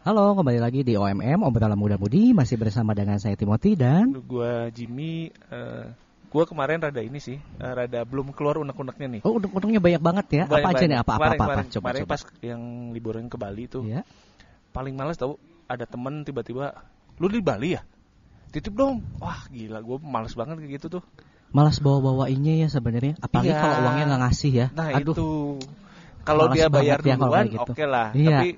Halo, kembali lagi di OMM Obrolan Muda Mudi masih bersama dengan saya Timothy dan Gua Jimmy eh gua kemarin rada ini sih, eh, rada belum keluar unek-uneknya nih. Oh, unek-uneknya banyak banget ya. apa Banyak- aja nih? banyak. Apa apa Kemarin- apa, apa? kemarin- Coba kemarin coba. pas yang liburan ke Bali tuh. Iya. Paling males tau ada temen tiba-tiba lu di Bali ya? Titip dong. Wah, gila gua males banget kayak gitu tuh. Malas bawa-bawainnya ya sebenarnya. Apalagi Iya. kalau uangnya nggak ngasih ya. Nah, Aduh. itu kalau dia bayar ya duluan kayak gitu. oke lah. Iya. Tapi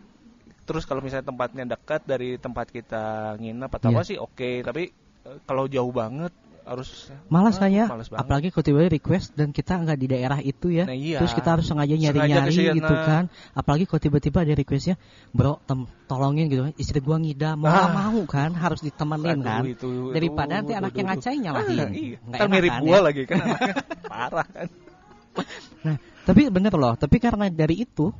terus kalau misalnya tempatnya dekat dari tempat kita nginep atau Iya. apa sih oke, tapi eh, kalau jauh banget harus Malas ah, kan ya? Males banget. Apalagi kalau tiba-tiba request dan kita nggak di daerah itu ya. Nah, iya. Terus kita harus sengaja Sengaja nyari-nyari ke sana. gitu kan. Apalagi kalau tiba-tiba ada requestnya, bro, tem tolongin gitu. Istri gua ngidam, mau Ah. mau kan, harus ditemenin Aduh, kan. itu- Daripada aduh, nanti aduh, anak yang nyalahin. Ah, iya. Nggak mirip kan, gua ya? lagi kan parah kan. Nah, tapi bener loh. Tapi karena dari itu,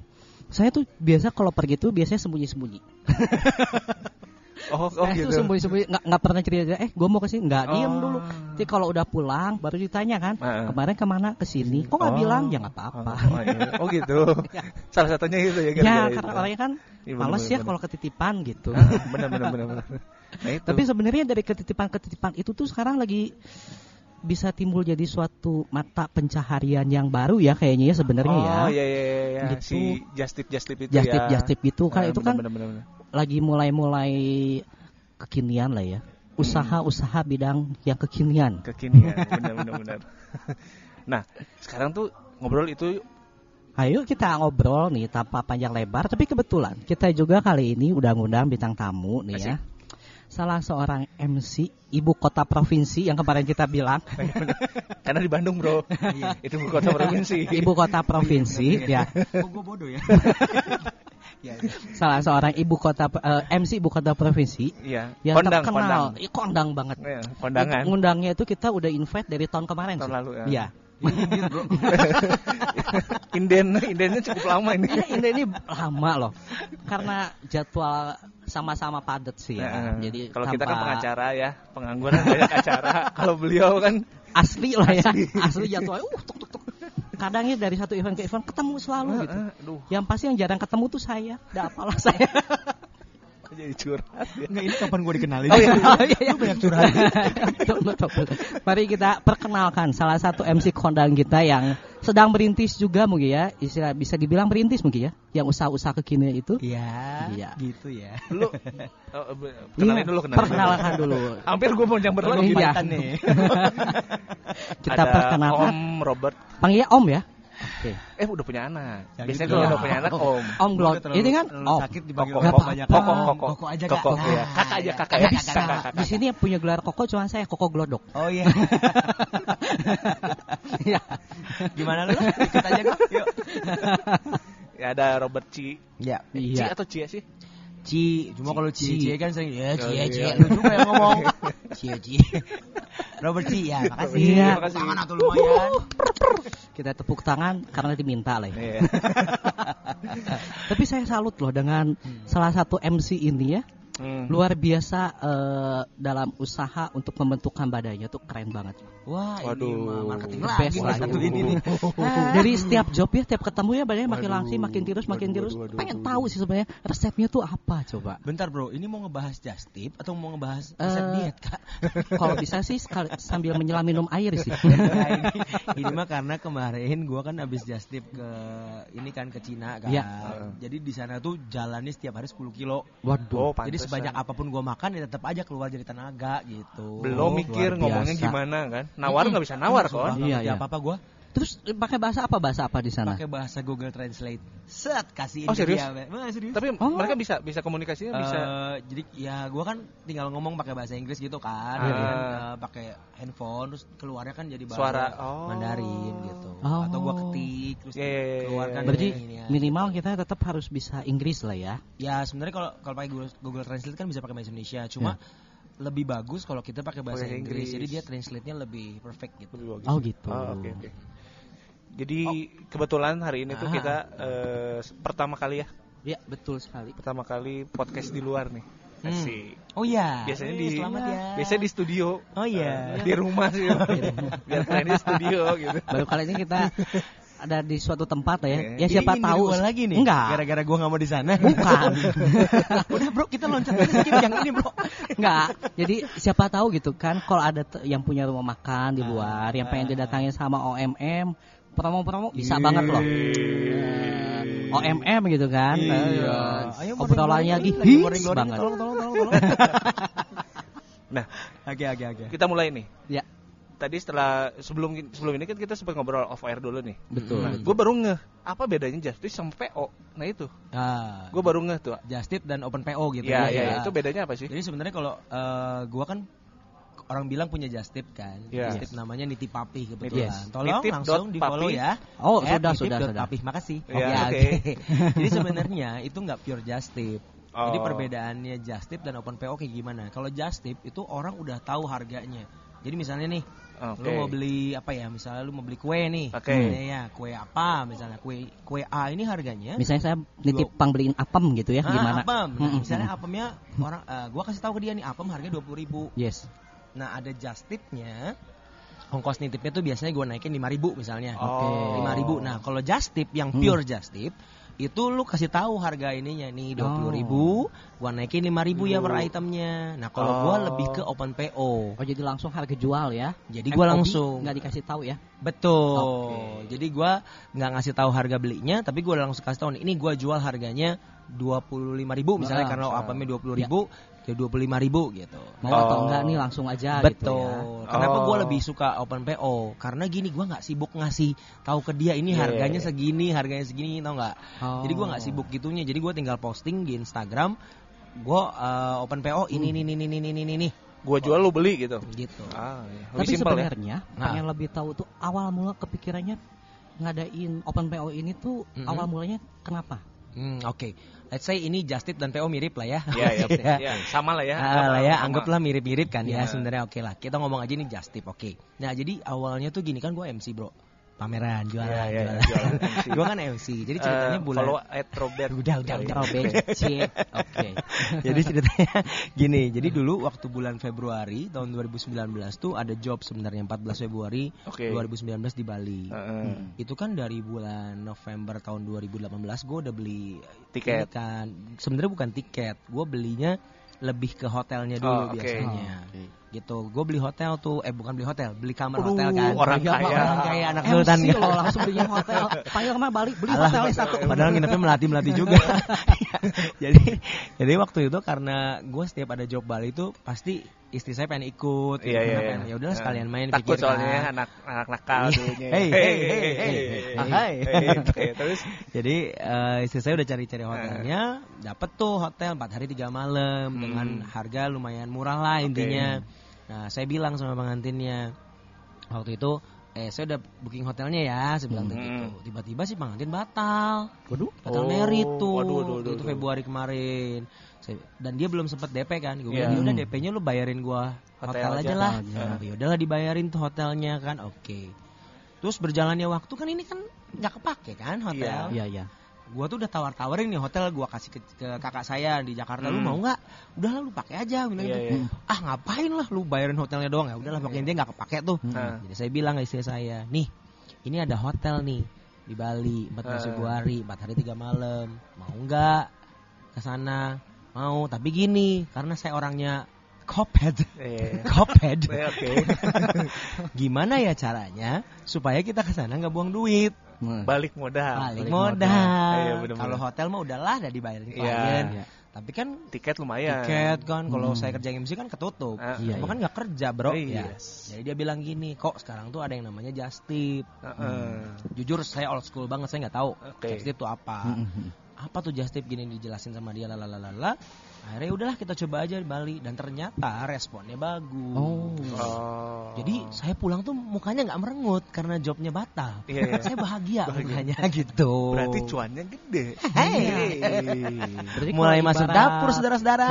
saya tuh biasa kalau pergi tuh biasanya sembunyi-sembunyi. Oh, oh saya gitu. tuh sembunyi-sembunyi, nggak nggak pernah cerita. Eh, gue mau ke sini, nggak diem Oh. dulu. Nanti kalau udah pulang, baru ditanya kan, Heeh. kemarin ke mana ke sini? Kok nggak Oh. bilang? Ya nggak apa-apa. Oh, iya. Oh, gitu. Salah satunya itu ya ya, gara-gara itu. karena orangnya kan Iya, males bener, ya bener, kalau ketitipan gitu. Benar benar benar. Nah, itu. Tapi sebenarnya dari ketitipan-ketitipan itu tuh sekarang lagi bisa timbul jadi suatu mata pencaharian yang baru ya kayaknya ya sebenarnya oh, ya. iya iya iya, iya. Gitu. Si Justip Justip itu Just tip, ya. just tip gitu kan Ah, itu benar, kan benar, benar, benar. lagi mulai-mulai kekinian lah ya. Usaha-usaha bidang yang kekinian. Kekinian, benar benar benar. Nah, sekarang tuh ngobrol itu Ayo kita ngobrol nih tanpa panjang lebar, tapi kebetulan kita juga kali ini udah ngundang bintang tamu nih ya. Salah seorang MC ibu kota provinsi yang kemarin kita bilang karena di Bandung, Bro. itu ibu kota provinsi. ibu kota provinsi ya. Oh, gue bodoh ya. ya, ya. Salah seorang ibu kota eh, MC ibu kota provinsi Iya. yang kondang, terkenal, kondang. Ih, kondang banget. Iya, kondangan. Ngundangnya itu kita udah invite dari tahun kemarin Tahun sih. lalu, ya. Iya. Inden, indennya cukup lama ini. ini ini lama loh. Karena jadwal sama-sama padat sih ya. Nah, Jadi kalau kita kan tanpa- pengacara ya, pengangguran banyak acara. kalau beliau kan asli lah ya asli jadwalnya uh tuk tuk tuk kadangnya dari satu event ke event ketemu selalu gitu eh, aduh, yang pasti yang jarang ketemu tuh saya udah apalah saya jadi curhat ya. Enggak ini kapan gue dikenalin? Oh, iya, iya. Lu banyak curhat. Mari kita perkenalkan salah satu MC kondang kita yang sedang merintis juga mungkin ya istilah bisa dibilang merintis mungkin ya yang usaha-usaha kekinian itu Iya. Iya. Gitu ya. Lu oh, kenalin Iya, dulu kenalin. perkenalkan dulu Hampir gue mau yang Iya. gimana nih. kita Ada perkenalkan Om Robert. panggilnya Om ya oke Eh udah punya anak. Ya, Biasanya gitu kalau ya. udah punya anak Om. Om Glod Terlalu- ini kan terlalu Om sakit dipanggil Koko, Nggak Om apa-apa. banyak. Koko, koko, Koko aja kak. Koko, iya. Kakak aja, kakak Nggak ya. bisa. Di sini yang punya gelar koko cuma saya koko glodok. Oh iya. Iya. Gimana lu? Ikut aja kok. Yuk. Ya ada Robert Ci. Ya. Ci Iya. atau Cia sih? Ci, cuma kalau Ci, Ci. Ci kan sering ya Ci, ya, Ci, iya. lu juga yang ngomong. Ci, ya, Ci. Robert Ci ya, makasih. Iya. Tepuk Tangan atau lumayan. Kita tepuk tangan karena diminta lah ya. Iya. Tapi saya salut loh dengan salah satu MC ini ya. Hmm. Luar biasa eh, dalam usaha untuk membentukkan badannya tuh keren banget. Wah, Waduh. ini mah marketing The best lah satu ini nih. Dari setiap job ya, tiap ketemu ya badannya makin langsing, makin tirus, makin Waduh, tirus. waduh, waduh, Pengen waduh. tahu sih sebenarnya resepnya tuh apa coba. Bentar bro, ini mau ngebahas just tip atau mau ngebahas Eh, resep diet kak? Kalau bisa sih sekali- sambil menyelam minum air sih. Nah, ini, ini mah karena kemarin gua kan habis just tip ke ini kan ke Cina kan. Iya. Jadi di sana tuh jalannya setiap hari 10 kilo. Waduh. Oh, Jadi. Sebanyak apa pun gua makan ya tetap aja keluar jadi tenaga gitu. Belum mikir ngomongnya gimana kan. Nawar nggak bisa nawar nggak Iya, ngerti iya. apa-apa gua. Terus eh, pakai bahasa apa? Bahasa apa di sana? Pakai bahasa Google Translate. Set kasih Oh, serius? Wah, serius. Tapi Oh. mereka bisa bisa komunikasinya bisa. Eh, jadi ya gua kan tinggal ngomong pakai bahasa Inggris gitu kan, Ah. Jadi kan, eh, pakai handphone terus keluarnya kan jadi bahasa Suara, oh. Mandarin gitu. Oh. Atau gua ketik terus Iya, iya, iya, keluarkan iya. Berarti ini ya. minimal kita tetap harus bisa Inggris lah ya. Ya sebenarnya kalau kalau pakai Google, Google Translate kan bisa pakai bahasa Indonesia, cuma lebih bagus kalau kita pakai bahasa Inggris. Inggris. Jadi dia translate-nya lebih perfect gitu. Lebih bagus. Oh gitu. Oh, oke oke. Jadi kebetulan hari ini tuh Ah. kita eh, pertama kali ya, Ya betul sekali. pertama kali podcast di luar nih. Hmm. Asik. Oh iya. Biasanya Eh, di selamat ya. biasanya di studio. Oh iya. Eh, di rumah sih. Biar keren di studio gitu. Baru kali ini kita ada di suatu tempat ya. Oke. Ya Ini siapa tahu. gua lagi nih. Enggak. Gara-gara gua nggak mau di sana. Bukan. Udah bro, kita loncat aja skip yang ini bro. Enggak. Jadi siapa tahu gitu kan kalau ada yang punya rumah makan di Ah, luar yang pengen ah. didatangin sama OMM, promo-promo bisa banget loh. Eh, OMM gitu kan. Iya. Eh, Ayo obrolannya lagi hits banget. Tolong, tolong, tolong, tolong. Nah, Oke, oke, oke. kita mulai nih. Ya, Tadi setelah sebelum sebelum ini kan kita sempat ngobrol off air dulu nih. betul. Nah, gue baru ngeh apa bedanya justice sama PO. Nah itu, Ah, gue baru ngeh tuh. Justip dan Open PO gitu Iya, iya, ya. itu bedanya apa sih? Jadi sebenarnya kalau eh, gua kan orang bilang punya Justip kan. Iya. Justip namanya Niti Papi kebetulan. Yes. Tolong Nitip langsung di follow ya. Oh, At sudah, nitip sudah, sudah. Papi. Makasih. Iya, Ya, oke. Jadi sebenarnya itu nggak pure Justip. Jadi Oh. perbedaannya Justip dan Open PO kayak gimana? Kalau Justip itu orang udah tahu harganya. Jadi misalnya nih, Oke. lu mau beli apa ya? Misalnya lu mau beli kue nih. Oke. Ini ya, kue apa misalnya? Kue kue A ini harganya Misalnya saya nitip pang beliin apem gitu ya, Ah, gimana? apem. Nah, misalnya apemnya orang eh, gua kasih tahu ke dia nih apem harganya 20.000 ribu. Yes. Nah, ada just tipnya. Ongkos nitipnya tuh biasanya gua naikin 5.000 misalnya. Oh. 5.000. Nah, kalau just tip yang Hmm. pure just tip itu lu kasih tahu harga ininya nih 20.000, gua naikin 5.000 ya per itemnya. Nah, kalau gua Oh. lebih ke open PO. Oh jadi langsung harga jual ya? Jadi gua FOB langsung nggak dikasih tahu ya? Betul. Oke. Jadi gua nggak ngasih tahu harga belinya, tapi gua langsung kasih tahu nih, ini gua jual harganya 25.000 misalnya Ah, karena ah. apamnya 20.000, ya 25.000 gitu. Mau atau Oh. enggak nih langsung aja Betul. gitu ya? Kenapa Oh. gua lebih suka open PO? Karena gini, gua nggak sibuk ngasih tahu ke dia ini Iya, harganya iya, segini, harganya segini, tau nggak? Oh. Jadi gua nggak sibuk gitunya. Jadi gua tinggal posting di Instagram. Gua eh, open PO ini Hmm. ini ini ini ini ini ini Gue jual lu beli gitu. gitu. Ah, iya. Tapi ya. sebenarnya Nah. pengen lebih tahu tuh awal mula kepikirannya ngadain open PO ini tuh Mm-mm. awal mulanya kenapa? Hmm, oke. Let's say ini Justip dan PO mirip lah ya. Iya, iya, Ya. iya. Sama lah ya. Ah, Sama- lah ya, sama. anggaplah mirip-mirip kan ya Iya. sebenarnya oke lah. Kita ngomong aja nih Justip, oke. Nah, jadi awalnya tuh gini kan gue MC, Bro. Pameran, jualan, Iya, iya, jualan. jualan MC. gue kan MC. Jadi ceritanya Eh, bulan follow at Robert. Udah, udah, udah. ya. Robert. Oke. jadi ceritanya gini, jadi dulu waktu bulan Februari tahun 2019 tuh ada job sebenarnya 14 Februari Oke. 2019 di Bali. Heeh. Itu kan dari bulan November tahun 2018 gue udah beli Tiket. kan. Sebenarnya bukan tiket, gue belinya lebih ke hotelnya dulu Oh, oke. biasanya. Oh, oke. Gitu. Gue beli hotel tuh, eh bukan beli hotel, beli kamar Aduh, hotel kan. orang Iya, kaya. Orang kaya anak sultan kan. loh langsung beli hotel. Panggil mah balik beli Alah, hotelnya satu. Padahal nginepnya melati melati juga. jadi jadi waktu itu karena gue setiap ada job Bali itu pasti istri saya pengen ikut. Iya, iya, pengen, iya. Ya udahlah sekalian main. Takut pikir kan. soalnya anak anak nakal Iya. dulunya. Hey, hey, hey, hey. Terus Jadi eh, istri saya udah cari-cari hotelnya, dapet tuh hotel 4 hari 3 malam Hmm. dengan harga lumayan murah lah intinya. Nah, saya bilang sama pengantinnya waktu itu eh saya udah booking hotelnya ya, saya bilang Hmm. gitu. Tiba-tiba si pengantin batal. Waduh. Batal Oh, merit tuh. waduh, waduh, waduh, itu waduh. Februari kemarin. Saya, dan dia belum sempat DP kan. Gue Iya. bilang, "Ya udah. DP-nya lu bayarin gua Hotel hotel, aja. aja lah. Aja. Nah, ya udahlah dibayarin tuh hotelnya kan. Oke. Terus berjalannya waktu kan ini kan nggak kepake kan hotel. Iya iya. Gua tuh udah tawar-tawarin nih hotel gua kasih ke, ke kakak saya di Jakarta. Lu Hmm. mau nggak? Udahlah lu pakai aja bilang Iya, gitu. iya. Ah ngapain lah lu bayarin hotelnya doang ya. Udahlah pokoknya dia nggak kepake tuh. Hmm. Nah. Jadi saya bilang ke istri saya, nih ini ada hotel nih di Bali 14 Ah. Februari 4 hari 3 malam. Mau nggak ke sana? Mau, tapi gini, karena saya orangnya koped. eh, Koped. eh, oke. Gimana ya caranya supaya kita ke sana nggak buang duit? Hmm. Balik modal. Balik balik modal. modal. Iya. Kalau hotel mah udahlah udah dibayarin Iya. klien. Iya. Tapi kan Tiket lumayan. tiket kan kalau Hmm. saya kerja MC kan ketutup. Ah, Iya, iya. kan nggak kerja, Bro. Iya. Ya. Jadi dia bilang gini, kok sekarang tuh ada yang namanya just tip. Heeh. Jujur saya old school banget, saya nggak tahu Oke. just tip itu apa. Hmm, hmm, hmm. Apa tuh just tip gini dijelasin sama dia lalalala. Akhirnya udahlah kita coba aja di Bali dan ternyata responnya bagus. Oh. Oh. Jadi saya pulang tuh mukanya nggak merengut karena jobnya batal. Iya, iya. Saya bahagia, Bahagia. mukanya gitu. berarti cuannya gede. Hey. Berarti Mulai kalau masuk ibarat- dapur saudara-saudara.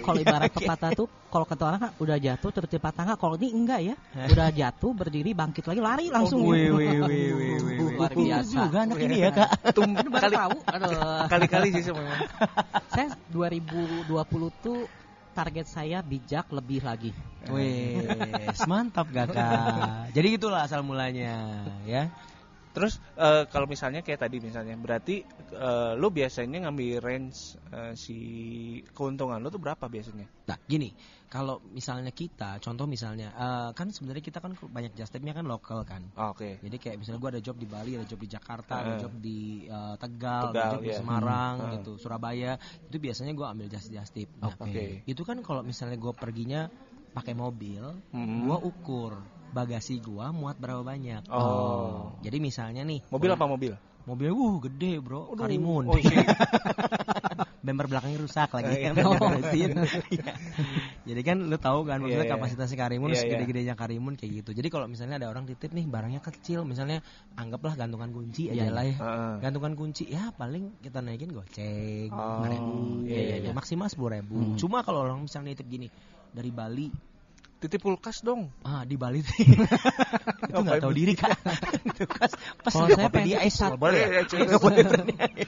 Kalau ibarat pepatah tuh, kalau kata orang kan udah jatuh tertimpa tangga. Kalau ini enggak ya, udah jatuh berdiri bangkit lagi lari langsung. Oh, wih, wih, wih, wih, wih, Luar wih. biasa. juga anak ini ya kak. Tum, Ini baru tahu. Aduh. kali-kali sih memang. Saya 2020 tuh target saya bijak lebih lagi. Wih, mantap gak kak. Jadi gitulah asal mulanya ya. Terus eh, kalau misalnya kayak tadi misalnya, berarti eh, lu biasanya ngambil range eh, si keuntungan lu tuh berapa biasanya? Nah, gini, kalau misalnya kita, contoh misalnya, eh, kan sebenarnya kita kan banyak just tip-nya kan lokal kan. Oh, Oke. Jadi kayak misalnya gua ada job di Bali, ada job di Jakarta, ada Eh. job di eh, Tegal, Tegal, ada job di iya. Semarang, Hmm. gitu, Surabaya. Itu biasanya gua ambil just just tip. Nah, Oke. Itu kan kalau misalnya gua perginya pakai mobil, Hmm. gua ukur bagasi gua muat berapa banyak. Oh. Jadi misalnya nih, Mobil apa mobil? mobil uh gede bro, Aduh. Karimun. Oh, shit. Bemper belakangnya rusak lagi. Iya. Beresin. Iya. Jadi kan lu tahu kan maksudnya Iya, iya. kapasitasnya Karimun Iya, iya. segede-gedenya Karimun kayak gitu. Jadi kalau misalnya ada orang titip nih barangnya kecil, misalnya anggaplah gantungan kunci aja Iya, lah ya. Heeh. Gantungan kunci ya paling kita naikin goceng Oh, 5.000, iya, iya, iya. maksimal 10.000. Hmm. Cuma kalau orang misalnya nitip gini dari Bali, Titip kulkas dong. ah di Bali itu nggak tahu diri kak. Kan pas Kalau saya pengen es Nggak boleh ya, boleh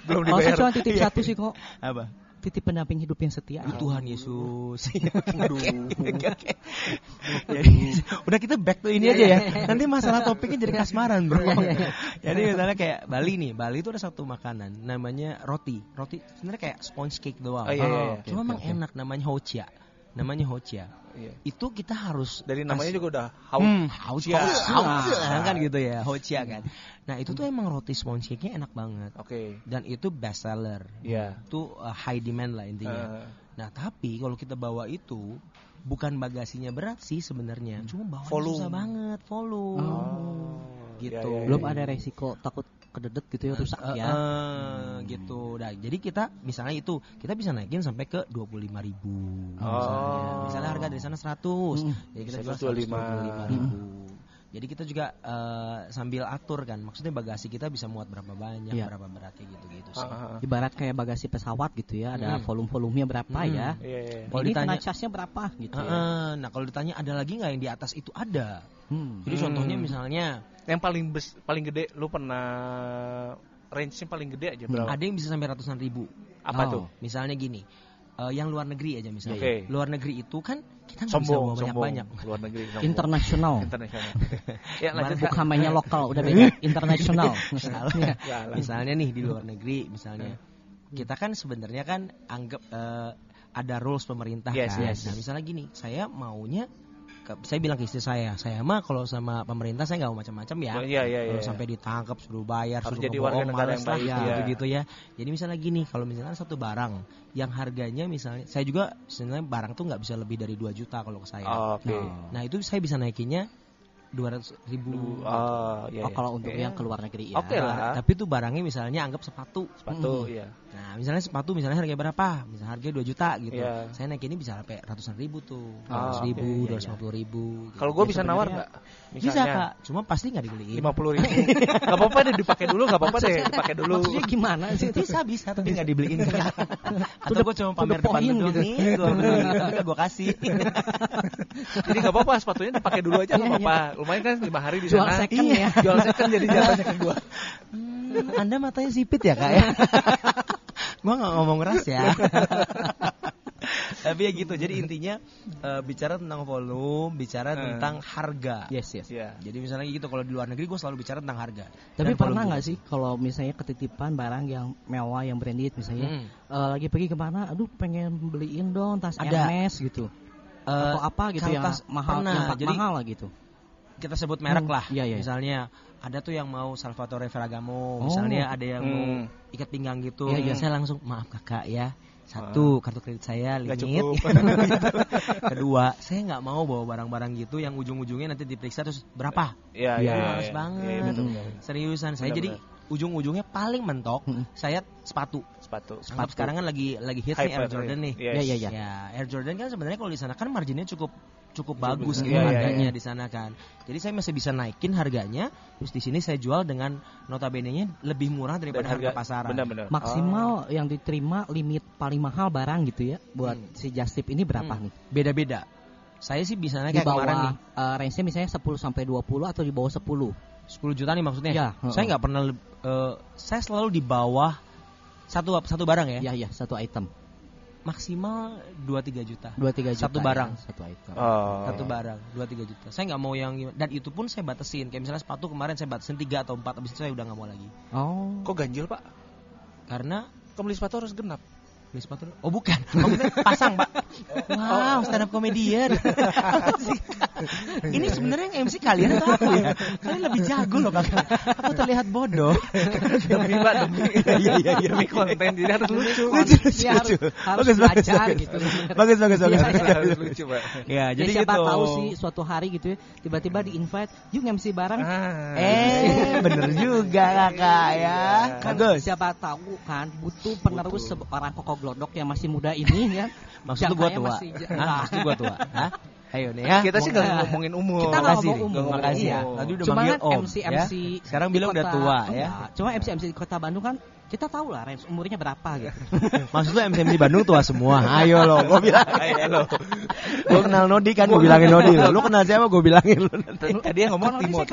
Belum Kalau saya dibayar. cuma titip satu sih kok, apa? titip pendamping hidup yang setia. Ya Tuhan Yesus. Aduh. Jadi udah kita back to ini aja ya. Nanti masalah topiknya jadi kasmaran, Bro. Jadi misalnya kayak Bali nih, Bali itu ada satu makanan namanya roti. Roti sebenarnya kayak sponge cake doang. Oh, iya, iya, iya. Cuma emang enak namanya hocia. Namanya hocia. Iya. Itu kita harus Dari namanya kasih- juga udah hau. Hmm, hocia. Hocia. Hocia. kan gitu ya, hocia kan. Nah, itu tuh emang roti sponge cake-nya enak banget. Oke. Dan itu best seller. Iya. Itu uh, high demand lah intinya. Eh, Nah, tapi kalau kita bawa itu bukan bagasinya berat sih sebenarnya. Cuma bawa Volume. susah banget, volume. oh. Gitu. Iya, iya, Belum iya. ada resiko takut kededet gitu ya rusak Eh, ya. eh, gitu. Nah, jadi kita misalnya itu kita bisa naikin sampai ke 25.000 ribu misalnya. Oh. Misalnya harga dari sana 100. Hmm. Jadi kita 125. jual 125 ribu. Jadi kita juga eh, sambil atur kan, maksudnya bagasi kita bisa muat berapa banyak, Iya. berapa beratnya gitu-gitu sih. Ah, ah. Ibarat kayak bagasi pesawat gitu ya, ada Hmm. volume-volumenya berapa Hmm. ya. Iya, iya. Kalau Ini ditanya- kena casnya berapa gitu Eh, ya. nah kalau ditanya ada lagi nggak yang di atas itu ada. Hmm. Jadi Hmm. contohnya misalnya Yang paling bes, paling gede lu pernah range-nya paling gede aja berapa? ada yang bisa sampai ratusan ribu. Apa Oh. tuh? Misalnya gini, eh, yang luar negeri aja misalnya. Oke. Luar negeri itu kan kita nggak bisa Sombong, bawa sombong. banyak-banyak. Luar negeri. Internasional. Internasional. ya lanjut Bukan Kak. namanya lokal, udah beda. Internasional. Salah. Salah. misalnya nih di luar negeri, misalnya kita kan sebenarnya kan anggap eh, ada rules pemerintah Yes, kan. yes. Nah misalnya gini, saya maunya saya bilang ke istri saya, saya mah kalau sama pemerintah saya nggak mau macam-macam ya. Oh, iya, iya, Kalau iya. sampai ditangkap, suruh bayar, Harus suruh jadi warga negara yang baik, ya, iya. gitu ya. Jadi misalnya gini, kalau misalnya satu barang yang harganya misalnya, saya juga sebenarnya barang tuh nggak bisa lebih dari 2 juta kalau ke saya. Oh, Oke. Nah itu saya bisa naikinnya 200 ribu. Oh, iya, Oh, iya. kalau untuk Oke. yang ke luar negeri ya. Oke lah. Tapi tuh barangnya misalnya anggap sepatu. Sepatu, Hmm. iya. Nah, misalnya sepatu misalnya harganya berapa? Misalnya harganya 2 juta gitu. Iya. Saya naik ini bisa sampai ratusan ribu tuh. Ah, 100 ribu, oke, iya, 250 ribu. gitu. Kalau gue Ya, bisa nawar nggak? bisa kak, cuma pasti nggak dibeliin. lima puluh ribu. Gak apa-apa deh dipakai dulu, gak apa-apa deh dipakai dulu. Maksudnya gimana sih? bisa bisa tapi nggak dibeliin. Atau gue cuma pamer depan gitu. nih, gue kasih. Jadi gak apa-apa sepatunya dipakai dulu aja Iya, gak apa-apa. Lumayan kan lima hari di Jual sana. second Iya, ya. Jual second jadi jatuhnya ke gua. Hmm, anda matanya sipit ya kak ya? gue nggak ngomong keras ya. Tapi ya gitu. Jadi intinya eh, bicara tentang volume, bicara Eh. tentang harga. Yes, yes. Iya. Jadi misalnya gitu kalau di luar negeri gue selalu bicara tentang harga. Tapi Dan pernah nggak sih kalau misalnya ketitipan barang yang mewah, yang branded misalnya, Hmm. eh, lagi pergi ke mana, aduh pengen beliin dong tas Ada. Hermes gitu, Eh, atau apa gitu yang mahal, pernah. yang Jadi mahal lah gitu. Kita sebut merek Hmm, lah. iya, iya. Misalnya ada tuh yang mau Salvatore Ferragamo, Oh. misalnya ada yang mau Hmm. ikat pinggang gitu. Iya, iya. Saya langsung maaf kakak ya. Satu kartu kredit saya limit. Kedua, saya nggak mau bawa barang-barang gitu yang ujung-ujungnya nanti diperiksa terus berapa? Iya, Iya. iya. Males iya. banget. Iya, betul, Hmm. betul. Seriusan saya Benar, jadi ujung-ujungnya paling mentok. Hmm. Saya sepatu. Sepatu. Anggap sekarang kan lagi lagi hits Hyper, nih Air Jordan nih. Yes. Iya, iya, iya. Ya, Air Jordan kan sebenarnya kalau di sana kan marginnya cukup cukup bagus gitu Iya, iya, harganya iya. di sana kan. Jadi saya masih bisa naikin harganya, terus di sini saya jual dengan notabene-nya lebih murah Dan daripada harga, pasaran. Benar-benar. Maksimal yang diterima limit paling mahal barang gitu ya buat Hmm. si Justip ini berapa Hmm. nih? Beda-beda. Saya sih bisa Di kayak kemarin nih, bawah eh, range-nya misalnya 10 sampai 20 atau di bawah 10. 10 juta nih maksudnya. Iya, Saya nggak pernah eh, saya selalu di bawah satu satu barang ya. Ya ya, satu item. Maksimal 2-3 juta. dua tiga juta Satu ya, barang. satu item. Oh. Satu barang 2-3 juta. Saya nggak mau yang dan itu pun saya batasin. Kayak misalnya sepatu kemarin saya batasin 3 atau 4 habis itu saya udah nggak mau lagi. Oh. Kok ganjil pak? Karena Kok beli sepatu harus genap? Beli sepatu Oh bukan, maksudnya pasang pak. Wow, stand up comedian. Ini sebenarnya yang MC kalian atau aku ya? Kalian lebih jago loh kakak. Aku terlihat bodoh. demi pak demi. Iya iya iya. demi konten jadi harus lucu. Lucu lucu Iya, harus- lucu. harus Bagus bagus bagus. gitu. Bagus bagus bagus. Iya, harus, iya. harus lucu pak. Ya Jadi siapa gitu. tahu sih suatu hari gitu ya tiba-tiba di invite yuk MC bareng Ah. Eh bener juga kakak ya. kan Bagus. siapa tahu kan butuh penerus seorang koko glodok yang masih muda ini ya Maksud lu Yang gua saya tua. masih Hah? Maksud gua tua. Hah? Ayo nih ya. Kita sih nggak ngomongin umur. Kita nggak Makasih ngomong nih, umur. makasih ya. Iya. Tadi udah Cuma manggil kan om, MC ya. MC Sekarang di bilang udah tua ya. Enggak, Cuma MC MC di kota Bandung kan kita tahu lah range umurnya berapa gitu. Maksud lu MC di Bandung tua semua. Ayo lo, gua bilang. Ayo lo. Gua kenal Nodi kan, gua bilangin Nodi lo. Lu kenal siapa? Gua bilangin lu. Tadi yang ngomong Timo,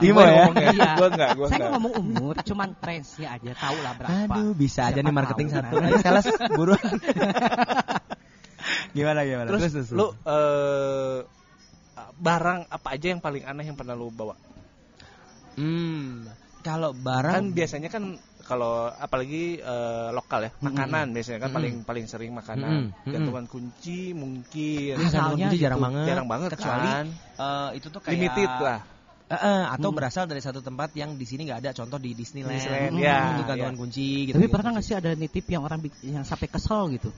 Timo ya? Iya. Gua enggak, gua Saya enggak. ngomong umur, cuman range-nya aja tahu lah berapa. Aduh, bisa aja nih marketing satu. Ayo sales buruan. gimana gimana? Terus, lu eh barang apa aja yang paling aneh yang pernah lu bawa? hmm, kalau barang Kan biasanya kan kalau apalagi eh, lokal ya, makanan biasanya kan Mm-mm. paling paling sering makanan. Mm-mm. Gantungan kunci mungkin gantungan Asalnya kunci jarang gitu. banget. jarang banget kecuali kan. eh, itu tuh kayak Limited lah. Eh, eh, atau Hmm. berasal dari satu tempat yang di sini nggak ada contoh di Disneyland, Disneyland, Hmm, ya, itu gantungan ya. kunci gitu Tapi pernah nggak sih ada nitip yang orang yang sampai kesel gitu?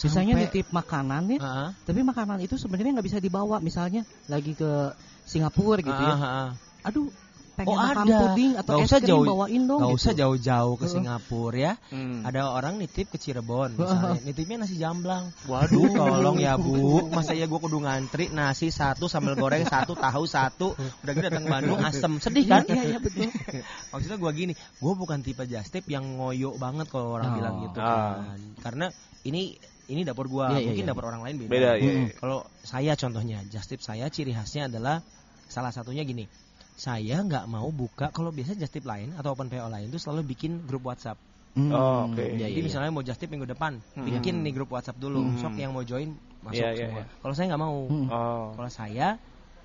Misalnya nitip makanan ya, Heeh. tapi makanan itu sebenarnya nggak bisa dibawa. Misalnya lagi ke Singapura gitu ya. Ah, ah. Aduh, pengen Oh, makan ada. puding atau Nggak es usah krim jauh- bawain dong. Nggak gitu. usah jauh-jauh ke. Singapura ya. Hmm. Ada orang nitip ke Cirebon misalnya. Nitipnya nasi jamblang. Waduh, Aduh, tolong ya Bu. Masa ya gua kudu ngantri nasi satu sambal goreng satu, tahu satu. Udah gitu datang Bandung asem. Sedih kan? Iya, iya betul. Maksudnya gua gini, gua bukan tipe jastip yang ngoyo banget kalau orang Oh. bilang gitu Ah. kan. Karena ini ini dapur gua, Iya, iya, mungkin iya. dapur orang lain beda. Beda. Mm-mm. Kalau saya contohnya, jastip saya ciri khasnya adalah salah satunya gini. Saya nggak mau buka kalau biasa jastip lain atau open PO lain itu selalu bikin grup WhatsApp. Hmm, Oh, oke. iya, Jadi misalnya mau jastip minggu depan, Hmm. bikin nih grup WhatsApp dulu. Hmm. Sok yang mau join masuk Iya, iya, semua. iya. Kalau saya nggak mau. Hmm. Oh. Kalau saya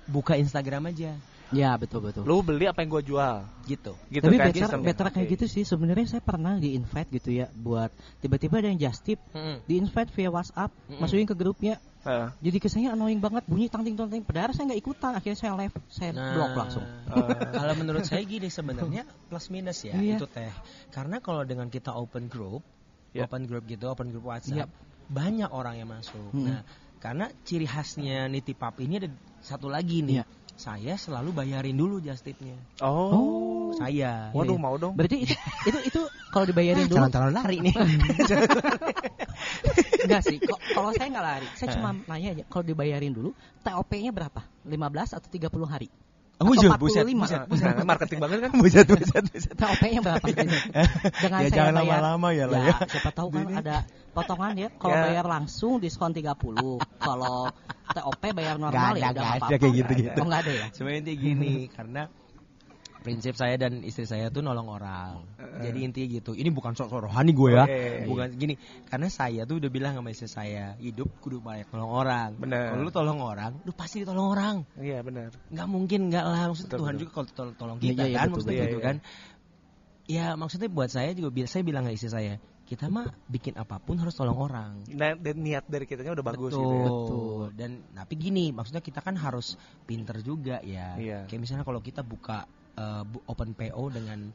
buka Instagram aja Ya betul betul. Lu beli apa yang gua jual? gitu. Gitu Tapi kan better, sistemnya. better kayak Oke. gitu sih. Sebenarnya saya pernah di invite gitu ya buat tiba-tiba ada yang just tip di invite via WhatsApp, Mm-mm. masukin ke grupnya. Heeh. Jadi kesannya annoying banget bunyi tang ting tang ting. Padahal saya nggak ikutan. Akhirnya saya live, saya Nah, blok langsung. kalau menurut saya gini sebenarnya plus minus ya Iya. itu teh. Karena kalau dengan kita open group, Ya. open group gitu, open group WhatsApp, banyak orang yang masuk. Hmm. Nah, karena ciri khasnya nitip pap ini ada satu lagi nih. Iya. Saya selalu bayarin dulu just tipnya. Oh. Saya. Waduh, Iya. mau dong. Berarti itu itu, itu kalau dibayarin dulu Calon-calon lari nih. enggak sih. Kalau saya nggak lari, saya cuma nanya aja. Kalau dibayarin dulu, TOP-nya berapa? 15 atau 30 hari? Atau Buset, 45? buset, buset, buset. Nah, marketing banget kan? buset, buset, buset. TOP-nya berapa? Gitu. Dengan Ya, saya jangan lama-lama ya lah ya. siapa tahu kan ada potongan ya. Kalau Ya. bayar langsung diskon 30. Kalau TOP bayar normal Nggak ya ada, udah nggak apa-apa. ada kayak gitu-gitu. Oh, nggak ada ya? Sebenarnya intinya gini, karena prinsip saya dan istri saya tuh nolong orang. Jadi intinya gitu. Ini bukan sok-sok rohani gue ya. Oke. Bukan gini. Karena saya tuh udah bilang sama istri saya, hidup kudu banyak tolong orang. Bener. Kalau lu tolong orang, lu pasti ditolong orang. Iya, benar. Nggak mungkin nggak lah. Maksud Betul, Tuhan betul. juga kalau tol- tolong Iya, kita iya, kan, betul, maksudnya betul. gitu Iya, kan. Ya maksudnya buat saya juga bi- saya bilang ke istri saya, kita mah bikin apa pun harus tolong orang. Nah, dan niat dari kitanya udah bagus Betul. gitu ya. Betul. Dan tapi gini, maksudnya kita kan harus pinter juga ya. Iya. Kayak misalnya kalau kita buka uh, open PO dengan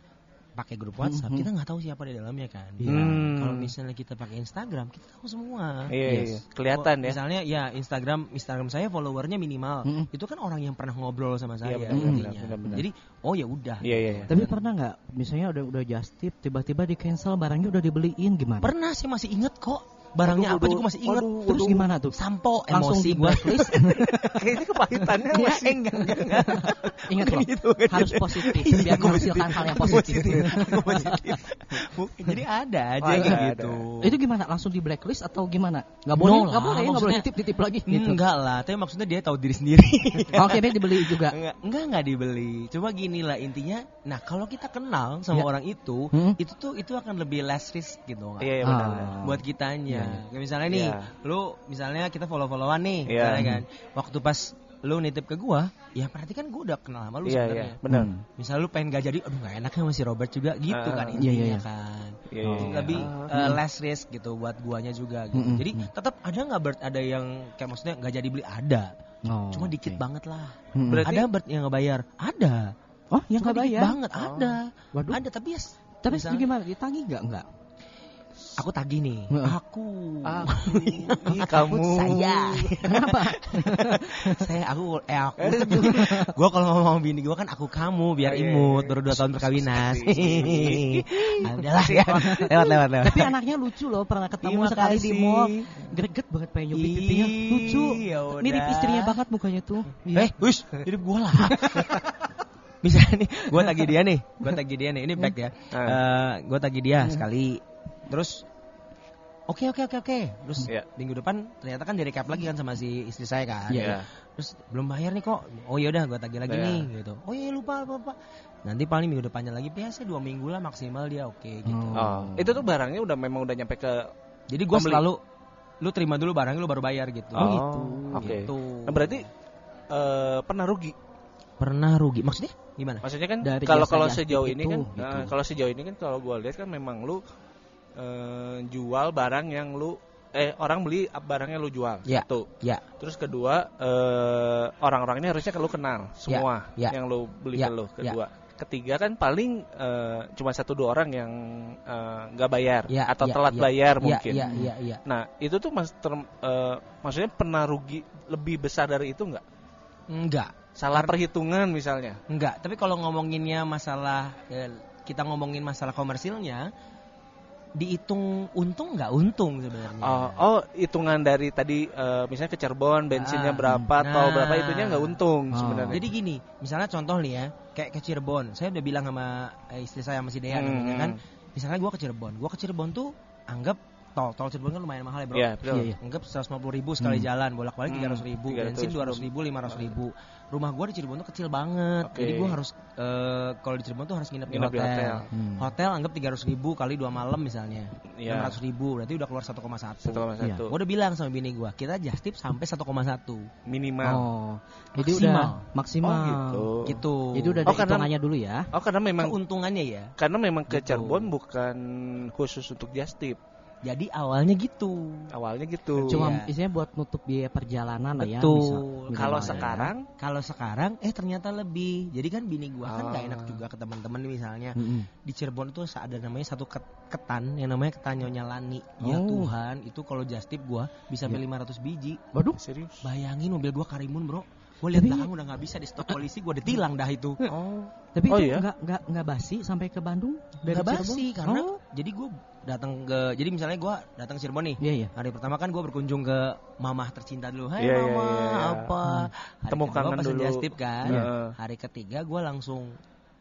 pakai grup WhatsApp, Mhm. kita nggak tahu siapa di dalamnya kan. Iya. Hmm. Kalau misalnya kita pakai Instagram, kita tahu semua. Iya, Yes. iya. Kelihatan ya. Misalnya ya Instagram Instagram saya followernya minimal. Mm-mm. Itu kan orang yang pernah ngobrol sama saya Iya, benar, benar, benar, benar. Jadi oh ya udah. Iya, iya, iya. Tapi pernah nggak, misalnya udah udah just tip, tiba-tiba di cancel barangnya udah dibeliin gimana? Pernah sih masih inget kok. Barangnya Aduh, apa aduh, juga masih aduh, Terus gimana tuh? Sampo emosi gua. blacklist. Kayaknya kepahitannya Iya, masih enggak, enggak, enggak. Ingat loh, gitu, harus gitu. positif Iya, biar menghasilkan hal yang positif. Positif. Jadi ada aja Oh, kayak ada, gitu. Itu gimana? Langsung di blacklist atau gimana? Nggak boleh, No boleh, ya, nggak boleh maksudnya- titip-titip lagi gitu. Enggak lah, tapi maksudnya dia tahu diri sendiri. Oke, dia dibeli juga. enggak, enggak enggak dibeli. Cuma gini lah intinya. Nah, kalau kita kenal sama Ya. orang itu, Hmm. itu tuh itu akan lebih less risk gitu. nggak? Iya, iya. Ah. benar. Buat kitanya. Iya. Kayak misalnya nih, Iya. lu misalnya kita follow-followan nih, Iya. misalnya kan. Waktu pas lu nitip ke gua, ya berarti kan gua udah kenal sama lu Iya, iya, sebenarnya. benar. Hmm. Misal lu pengen gak jadi, aduh gak enak sama si Robert juga gitu Ah, kan iya, intinya iya, iya. kan. Iya, iya, iya. Lebih Ah. uh, less risk gitu buat guanya juga gitu. Mm-mm, Jadi mm. tetap ada nggak Bert ada yang kayak maksudnya nggak jadi beli ada. Oh, Cuma dikit banget lah. Mm-mm. Berarti- ada Bert yang nggak bayar? Ada. Oh, yang Cuma nggak dikit bayar? banget Oh. ada. Waduh. Ada tapi ya Tapi misalnya- gimana? Ditagih nggak? Nggak. Aku tagih nih. Aku. Aku, ih, kamu saya. Kenapa? saya aku eh aku. gua kalau ngomong bini gua kan aku kamu biar Oh, iya, imut iya. baru dua tahun perkawinan. Ah, Udahlah ya. Lewat lewat lewat. Tapi anaknya lucu loh, pernah ketemu Terima sekali di kasih. mall. Greget banget pengen nyupit pipinya. Lucu. ya. Mirip istrinya banget mukanya tuh. Eh, wish, hidup gua lah. Bisa nih, gua tagih dia nih, gua tagih dia nih. Ini back ya. Ah. Eh, gua tagih dia Hmm. sekali. Terus Oke oke oke oke. Terus Iya. minggu depan ternyata kan cap lagi kan sama si istri saya kan. Iya. Terus belum bayar nih kok. Oh yaudah gua tagih lagi Iya. nih gitu. Oh iya lupa lupa. lupa. Nanti paling minggu depannya lagi biasa dua minggu lah maksimal dia oke gitu. Oh. Oh, itu tuh barangnya udah memang udah nyampe ke Jadi gua Pembeli. selalu lu terima dulu barangnya lu baru bayar gitu. Oh, gitu. Oke. Gitu. Nah, berarti eh, pernah rugi. Pernah rugi. Maksudnya gimana? Maksudnya kan kalau kalau sejauh tip ini kan, gitu. nah, kalau sejauh ini kan kalau gua lihat kan memang lu eh, jual barang yang lu eh orang beli barangnya lu jual. Ya. Satu. Ya. Terus kedua eh, orang-orangnya harusnya kan lu kenal semua ya. yang lu beli Ya, ke lu. ya. Kedua. Ketiga kan paling eh, cuma satu dua orang yang eh, nggak bayar Ya, atau ya, telat ya. bayar Iya, mungkin. Iya, iya, iya. Nah itu tuh mas, ter- eh, maksudnya pernah rugi lebih besar dari itu nggak? Enggak. Salah perhitungan misalnya. Enggak, tapi kalau ngomonginnya masalah eh, kita ngomongin masalah komersilnya dihitung untung nggak untung sebenarnya. Oh, oh, hitungan dari tadi eh, misalnya ke Cirebon bensinnya Ah, berapa atau nah. berapa itunya nggak untung Oh. sebenarnya. Jadi gini, misalnya contoh nih ya, kayak ke Cirebon. Saya udah bilang sama eh, istri saya sama si Dea Hmm. namanya kan. Misalnya gua ke Cirebon, gua ke Cirebon tuh anggap tol, tol Cirebon kan lumayan mahal ya, Bro. Iya, betul. Iya, iya. Anggap 150 ribu sekali Hmm. jalan, bolak-balik Hmm, 300 ribu, 300 bensin 200 ribu, 500 ribu. Rumah gua di Cirebon tuh kecil banget, Oke. jadi gua harus eh, kalau di Cirebon tuh harus nginep, Nginep di di hotel. hotel. Hmm. Hotel anggap 300 ribu kali dua malam misalnya, Iya. 600 ribu, berarti udah keluar 1,1. Satu koma satu. Gua udah bilang sama bini gua, kita just tip sampai 1,1 minimal. Oh, jadi Maksimal. udah maksimal. Oh, gitu. gitu. Jadi udah ada Oh, karena- hitungannya dulu ya. Oh karena memang keuntungannya ya. karena memang ke Gitu. Cirebon bukan khusus untuk just tip. Jadi awalnya gitu. Awalnya gitu. Cuma Iya. isinya buat nutup biaya perjalanan lah ya. Betul. Kalau ya. sekarang Kalau sekarang eh ternyata lebih. Jadi kan bini gua kan Ah. gak enak juga ke teman-teman misalnya. Mm-mm. Di Cirebon itu ada namanya satu ket- ketan yang namanya ketan Nyonya Lani. Ya Oh. Tuhan, itu kalau just tip gua bisa sampai Ya. 500 biji. Waduh. serius. Bayangin mobil gua Karimun, Bro. Gue lihat Tapi- belakang udah nggak bisa di stop polisi, gua ditilang dah itu. Oh. Tapi Oh, itu iya? nggak nggak nggak basi sampai ke Bandung Nggak Cirebon? basi karena Oh, jadi gue datang ke jadi misalnya gua datang ke Cirebon nih. iya iya. Hari pertama kan gue berkunjung ke mamah tercinta dulu. Hai Iya, iya, mama, iya, iya. apa? Hari Temu kedua kangen pesen dulu. kan. Iya. Hari ketiga gue langsung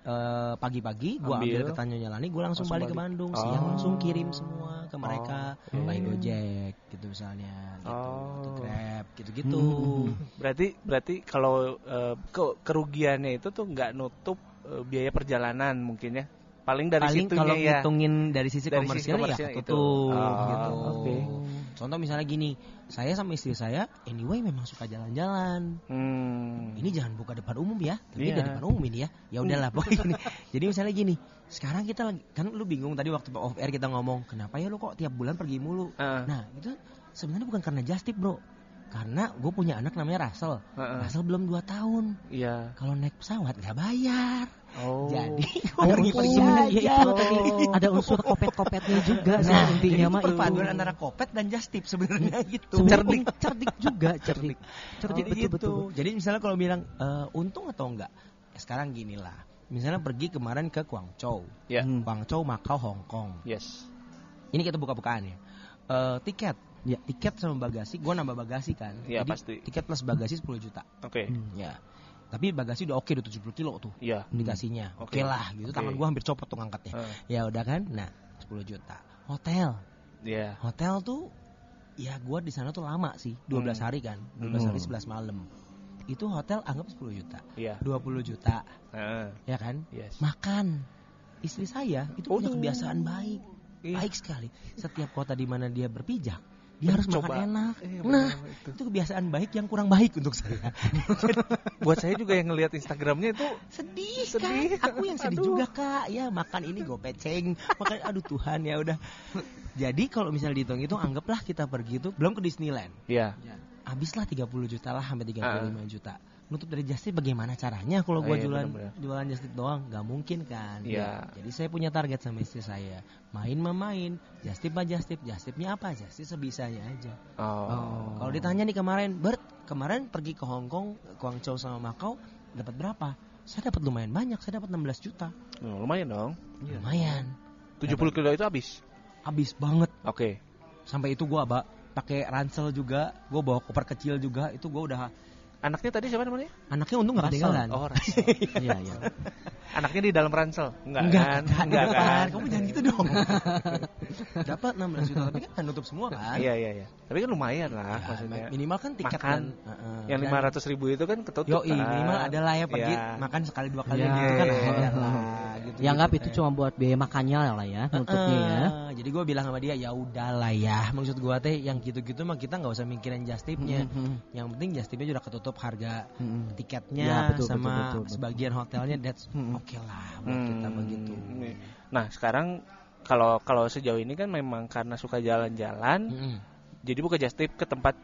eh, pagi-pagi gue Ambil. ambil ke Tanjung Lani, gue langsung, Langsung balik ke. Bandung. Oh. Siang langsung kirim semua ke mereka, Oh, by. Gojek gitu misalnya, gitu, Oh. atau Grab, gitu-gitu. Hmm. Berarti berarti kalau eh, ke- kerugiannya itu tuh nggak nutup eh, biaya perjalanan mungkin ya. Paling dari Paling kalau ya. ngitungin dari sisi Dari komersil sisi komersil ya itu. tutup Oh, gitu. oke. Contoh misalnya gini, saya sama istri saya anyway memang suka jalan-jalan. Hmm. Ini jangan buka depan umum ya, tapi Iya. udah depan umum ini ya. Ya udahlah pokoknya gini. Jadi misalnya gini, sekarang kita lagi kan lu bingung tadi waktu off air kita ngomong, kenapa ya lu kok tiap bulan pergi mulu? Ah, Nah, itu sebenarnya bukan karena just tip, Bro. Karena gue punya anak namanya Russell. ah. Russell belum 2 tahun. Iya. Kalau naik pesawat nggak bayar. Oh. Jadi Oh, pergi-pergi sebenarnya aja. itu tadi ada unsur kopet-kopetnya juga sih Nah, intinya mah itu itu. perpaduan antara kopet dan just tip sebenarnya gitu. cerdik cerdik juga cerdik cerdik Jadi betul gitu. betul Jadi misalnya kalau bilang eh, untung atau enggak, ya sekarang gini lah. Misalnya pergi kemarin ke Guangzhou, Ya. Hmm. Guangzhou, Makau, Hong Kong. Yes. Ini kita buka-bukaan ya. Eh, tiket, Ya. tiket sama bagasi, gue nambah bagasi kan. Iya, Jadi pasti. tiket plus bagasi 10 juta. Oke. Hmm. Ya. Tapi bagasi udah oke, udah 70 kilo tuh Iya. dikasihnya. Oke. Oke lah, gitu. Oke. Tangan gua hampir copot tuh ngangkatnya. Ah, Ya udah kan. Nah, 10 juta. Hotel. Iya. Hotel tuh ya gua di sana tuh lama sih, 12 Hmm. hari kan. 12 hari Hmm. 11 malam. Itu hotel anggap 10 juta. Iya. 20 juta, Ah, ya kan? yes. Makan. Istri saya itu punya Aduh. kebiasaan baik. Iya. baik sekali. Setiap kota di mana dia berpijak, dia harus Coba. makan enak. Iya, nah, itu. itu kebiasaan baik yang kurang baik untuk saya. Buat saya juga yang ngelihat Instagramnya itu sedih, Sedih. Kak. Aku yang sedih Aduh. juga, Kak. Ya, makan ini gue peceng. Makan aduh Tuhan ya udah. Jadi kalau misalnya dihitung itu anggaplah kita pergi itu belum ke Disneyland. ya. Habislah 30 juta lah sampai 35 Ah. juta. Nutup dari Justip bagaimana caranya kalau Ah, iya, jualan jualan Justip doang? Gak mungkin kan. Iya. Jadi saya punya target sama istri saya. Main mah main, Justip mah Justip, Justipnya apa? Justip sebisanya aja. Oh. Kalau ditanya nih kemarin, Bert, kemarin pergi ke Hong Kong, Guangzhou sama Macau, dapat berapa? Saya dapat lumayan banyak, saya dapat 16 juta. Oh, lumayan dong. Lumayan. 70 kilo itu habis. Habis banget. Oke. Sampai itu gua Mbak, pakai ransel juga, gua bawa koper kecil juga, itu gua udah Anaknya tadi siapa namanya? anaknya untung gak Ransel. ketinggalan. Oh, Ransel. Iya, iya. Anaknya di dalam ransel. Enggak, Enggak, kan? enggak, Enggak depan. kan? Kamu jangan gitu dong. Dapat 16 juta, tapi kan nutup semua kan. Iya, iya, iya. Tapi kan lumayan lah Ya, maksudnya. minimal kan tiket Makan. kan. Heeh. Yang Dan- 500 ribu itu kan ketutup Yo, kan? minimal ada lah ya pergi Iya. makan sekali dua kali Ya. gitu kan Iya. ada lah. Gitu, Ya anggap gitu, itu cuma buat biaya makannya lah ya, nutupnya ya. Heeh, Jadi gue bilang sama dia ya udahlah ya. Maksud gue teh yang gitu-gitu mah kita nggak usah mikirin justipnya. Mhm. Yang penting justipnya sudah ketutup harga Mhm. tiketnya Ya, betul, sama betul, betul, betul. sebagian hotelnya that's Mhm. oke lah buat kita Hmm, begitu. Nah, sekarang kalau kalau sejauh ini kan memang karena suka jalan-jalan, Mm-mm. jadi buka just tip ke tempat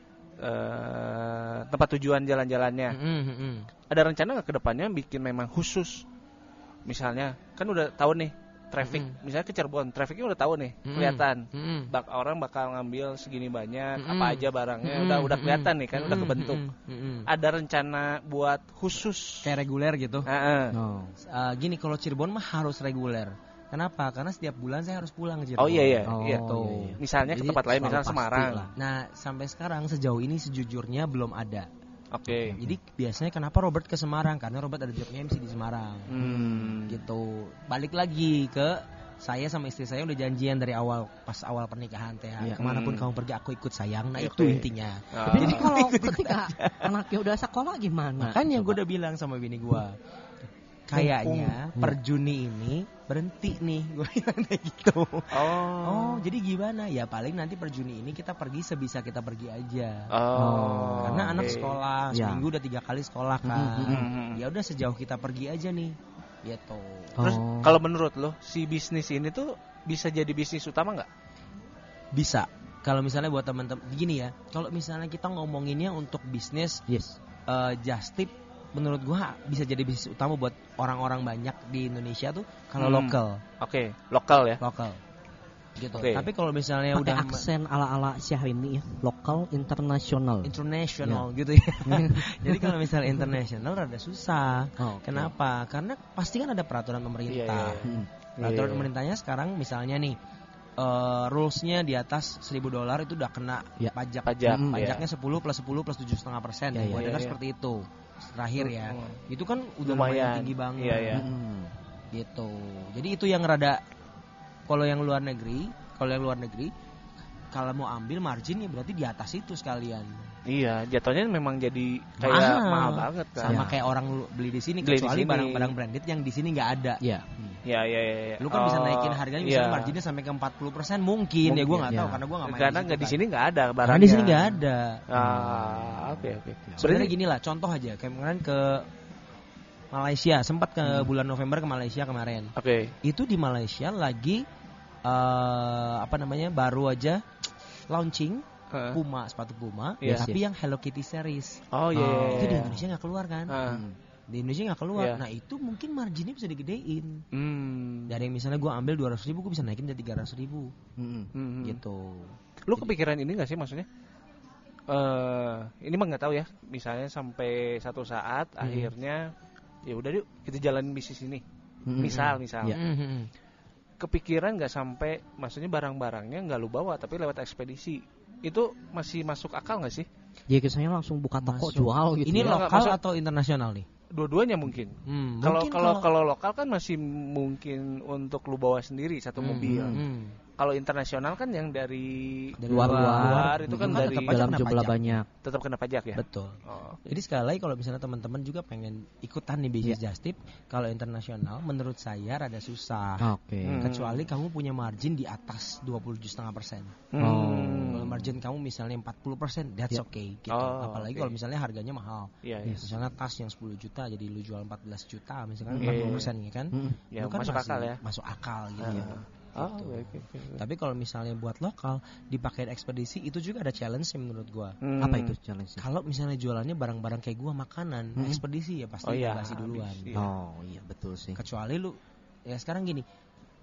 eh, tempat tujuan jalan-jalannya. Mm-mm, mm-mm. Ada rencana nggak ke depannya bikin memang khusus? Misalnya, kan udah tahu nih traffic, Mm-mm. misalnya ke Cirebon, trafficnya udah tahu nih, Mm-mm. kelihatan. Mm-mm. Bak orang bakal ngambil segini banyak, Mm-mm. apa aja barangnya Mm-mm, udah udah kelihatan nih kan, udah mm-mm, kebentuk. mm-mm, mm-mm. Ada rencana buat khusus. Kayak reguler gitu. Heeh. Oh. Eh, gini kalau Cirebon mah harus reguler. Kenapa? Karena setiap bulan saya harus pulang ke Cirebon. Oh iya iya, Oh, iya. Tuh. iya, iya. Misalnya ke Jadi tempat lain, misalnya Semarang. lah. Nah, sampai sekarang sejauh ini sejujurnya belum ada. Oke. Jadi biasanya kenapa Robert ke Semarang? Karena Robert ada jobnya MC di Semarang. Hmm. Gitu. Balik lagi ke saya sama istri saya udah janjian dari awal pas awal pernikahan teh. Iya. Ke mana pun Hmm. kamu pergi aku ikut sayang. Nah itu intinya. Ah. Tapi kalau ketika anaknya udah sekolah gimana? Makanya gue udah bilang sama bini gue. Kayaknya per Juni ini berhenti nih gue bilang kayak gitu. Oh. Oh, jadi gimana? Ya paling nanti per Juni ini kita pergi sebisa kita pergi aja. Oh. Karena anak oke. sekolah Ya. seminggu udah tiga kali sekolah kan. Ya udah sejauh kita pergi aja nih. Gitu. Terus Oh. kalau menurut lo si bisnis ini tuh bisa jadi bisnis utama nggak? Bisa. Kalau misalnya buat teman-teman gini ya, kalau misalnya kita ngomonginnya untuk bisnis Yes. eh, just tip menurut gua bisa jadi bisnis utama buat orang-orang banyak di Indonesia tuh kalau Hmm. lokal, Oke, lokal ya. lokal. Gitu. Oke. Tapi kalau misalnya Pakai udah aksen ala-ala Syahrini ya, lokal internasional. international gitu ya. Jadi kalau misalnya international rada susah. Oh, oke. Kenapa? Karena pasti kan ada peraturan pemerintah. Iya, iya, Hmm. Peraturan Iya. pemerintahnya sekarang misalnya nih eh rulesnya di atas 1000 dolar itu udah kena Ya. pajak. Pajak, Mm, Pajaknya 10 plus 10 plus tujuh setengah persen. Ya, ya, dengar ya. seperti itu. Terakhir ya. Hmm. Itu kan udah lumayan, tinggi banget. Iya, iya. Hmm. Gitu. Jadi itu yang rada kalau yang luar negeri, kalau yang luar negeri kalau mau ambil margin ya berarti di atas itu sekalian. Iya, jatuhnya memang jadi kayak mahal, banget kan. Sama Ya. kayak orang lu beli di sini Beli kecuali barang-barang branded yang di sini nggak ada. Ya. Ya, ya, ya, ya. Lu kan bisa Oh, naikin harganya misalnya iya. marginnya sampai ke 40% mungkin, ya gue nggak Mungkin, tahu ya. karena gue nggak main Karena nggak di kan. sini nggak ada barangnya. Karena di sini nggak ada. Ah, oke oke. Sebenarnya gini lah, contoh aja kayak kemarin ke Malaysia, sempat ke Hmm. bulan November ke Malaysia kemarin. Oke. Itu di Malaysia lagi eh apa namanya baru aja launching Heeh. Puma sepatu Puma, Iya. tapi yang Hello Kitty series. Oh iya. Oh. iya, Itu di iya. Indonesia nggak keluar kan? Ah. Hmm. Di Indonesia nggak keluar. Iya. Nah itu mungkin marginnya bisa digedein. Hmm. Dari yang misalnya gue ambil 200 ribu, gue bisa naikin jadi 300 ribu. Hmm. Hmm. Gitu. Lu kepikiran ini gak sih maksudnya? eh ini mah nggak tahu ya. Misalnya sampai satu saat Hmm. akhirnya ya udah yuk kita jalanin bisnis ini. Hmm. Misal, misal. Ya. Mhm. Kepikiran nggak sampai maksudnya barang-barangnya nggak lu bawa tapi lewat ekspedisi. Itu masih masuk akal nggak sih? Jadi saya langsung buka toko Masuk. jual gitu. Ini ya. lokal maksud- atau internasional nih? dua-duanya mungkin. Hmm, Kalau kalau kalau lokal kan masih mungkin untuk lu bawa sendiri satu Hmm, mobil. hmm. Kalau internasional kan yang dari Dari luar-luar itu kan Hmm, dari dalam kena jumlah pajak. banyak. tetap kena pajak ya. Betul. Oh. Jadi sekali lagi kalau misalnya teman-teman juga pengen ikutan nih bisnis just tip, kalau internasional menurut saya rada susah. Oke. Hmm. Kecuali kamu punya margin di atas 27,5 persen. Hmm. Kalau margin kamu misalnya 40 persen, that's Ya. okay. Gitu. Oh, Apalagi oke. kalau misalnya harganya mahal. Iya, iya. Misalnya tas yang 10 juta jadi lu jual 14 juta misalkan Iya, 40 iya. persen ya kan. Mm-mm. Ya, Itu kan masuk masih akal ya. Masuk akal gitu. Ah. Oh, oke, oke, oke. Tapi kalau misalnya buat lokal dipakai ekspedisi itu juga ada challenge sih menurut gua. Hmm. Apa itu challenge? Kalau misalnya jualannya barang-barang kayak gua makanan, Hmm. ekspedisi ya pasti Oh iya, dikasih duluan. habis, Iya. Oh iya betul sih. Kecuali lu ya sekarang gini.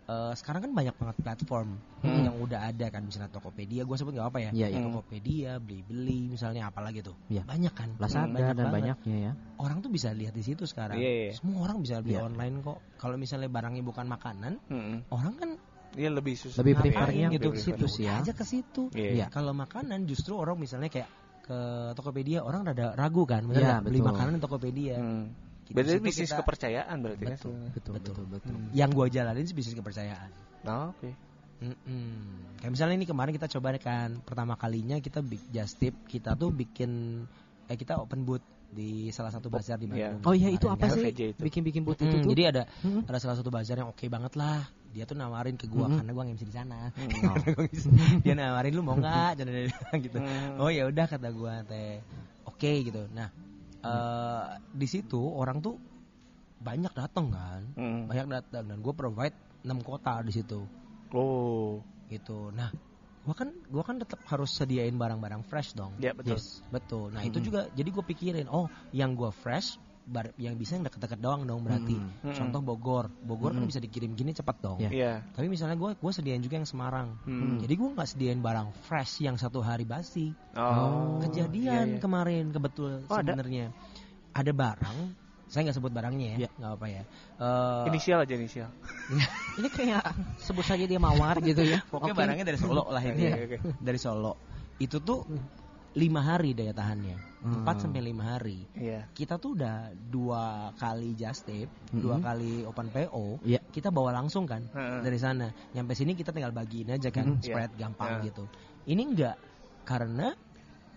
eh, sekarang kan banyak banget platform Hmm. yang udah ada kan misalnya Tokopedia, gua sebut nggak apa ya? Iya. Hmm. Tokopedia, beli-beli misalnya apalagi tuh. Iya. Banyak kan? Lazada Banyak dan banget. banyaknya ya. Orang tuh bisa lihat di situ sekarang. Iya, iya. Semua orang bisa beli Iya. online kok. Kalau misalnya barangnya bukan makanan, Hmm. orang kan Dia lebih susah. Lebih prefernya gitu ke situ sih ya. aja ke situ. Iya. Iya. Kalau makanan justru orang misalnya kayak ke Tokopedia orang rada ragu kan, Iya, nggak? beli betul. makanan di Tokopedia. Hmm. Di Berarti situ bisnis kita- kepercayaan berarti kan. Betul. Betul betul betul. Hmm. Yang gua jalanin sih bisnis kepercayaan. Oh, Oke. Mm-mm. Kayak misalnya ini kemarin kita coba kan pertama kalinya kita big just tip kita tuh bikin eh kita open booth di salah satu bazar di Iya. Bandung. Oh iya itu apa kan. sih? Bikin-bikin but Hmm, itu tuh. jadi ada Hmm. ada salah satu bazar yang oke banget lah. Dia tuh nawarin ke gua Hmm. karena gua nge-MC di sana. Oh. dia nawarin lu mau nggak gitu Hmm. oh ya udah kata gua teh oke gitu nah eh di situ orang tuh banyak datang kan Hmm. banyak datang dan gue provide 6 kota di situ Oh. gitu nah gua kan gua kan tetap harus sediain barang-barang fresh dong Ya betul. Yes. betul nah itu Hmm. juga jadi gue pikirin oh yang gua fresh bar- yang bisa yang deket-deket doang dong berarti Hmm. Hmm. contoh Bogor Bogor kan Hmm. bisa dikirim gini cepat dong Ya. Iya. tapi misalnya gue gue sediain juga yang Semarang Hmm. jadi gue nggak sediain barang fresh yang satu hari basi. Oh. Kejadian Iya, iya. kemarin kebetul Oh, ada? sebenarnya ada. barang. Saya nggak sebut barangnya ya, Iya. nggak apa ya. Eh, Inisial aja inisial. Ini kayak sebut saja dia mawar gitu ya. pokoknya Oke. barangnya dari Solo lah ini. Oke. Dari Solo. Itu tuh lima hari daya tahannya, Hmm. empat sampai lima hari. Iya. Kita tuh udah dua kali just tip, Hmm. dua kali open PO. Iya. Kita bawa langsung kan Heeh. dari sana. Nyampe sini kita tinggal bagiin aja kan, Mhm. spread Iya. gampang Iya. gitu. Ini enggak karena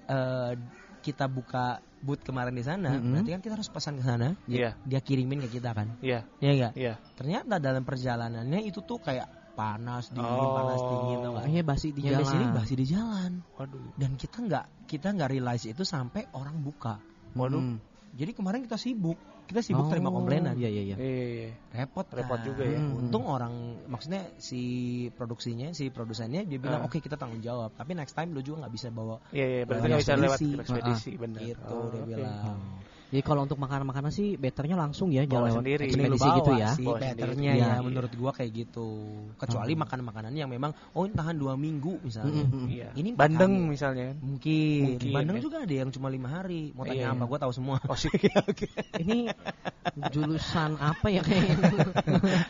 eh, kita buka booth kemarin di sana, Mhm. berarti kan kita harus pesan ke sana. Iya. Dia kirimin ke kita kan. Iya. Iya enggak? Iya. Ternyata dalam perjalanannya itu tuh kayak panas dingin, Oh. panas dingin tau nggak? Akhirnya basi di jalan. sini basi di jalan. Waduh. Dan kita nggak kita nggak realize itu sampai orang buka. Waduh. Hmm. Jadi kemarin kita sibuk, kita sibuk terima Oh, komplainan. Iya iya iya. Iya, iya. repot Repot kan. juga ya. Hmm. untung orang maksudnya si produksinya si produsennya dia bilang Ah. oke kita tanggung jawab tapi next time lu juga nggak bisa bawa Iya, iya, berarti nggak bisa lewat ekspedisi. ekspedisi, benar. gitu Oh, dia oke. bilang Jadi kalau untuk makanan-makanan sih betternya langsung ya Bawa jangan lewat sendiri. Ekspedisi bawa gitu ya. sih Bawa betternya sendiri. ya Iya. menurut gua kayak gitu kecuali Hmm. makanan-makanan yang memang oh ini tahan dua minggu misalnya Hmm, hmm, hmm. Iya. Ini Bandeng misalnya. mungkin, Mungkin, Bandeng ya. juga ada yang cuma lima hari mau tanya Iya. apa gua tahu semua Oh, sih. Ini jurusan apa ya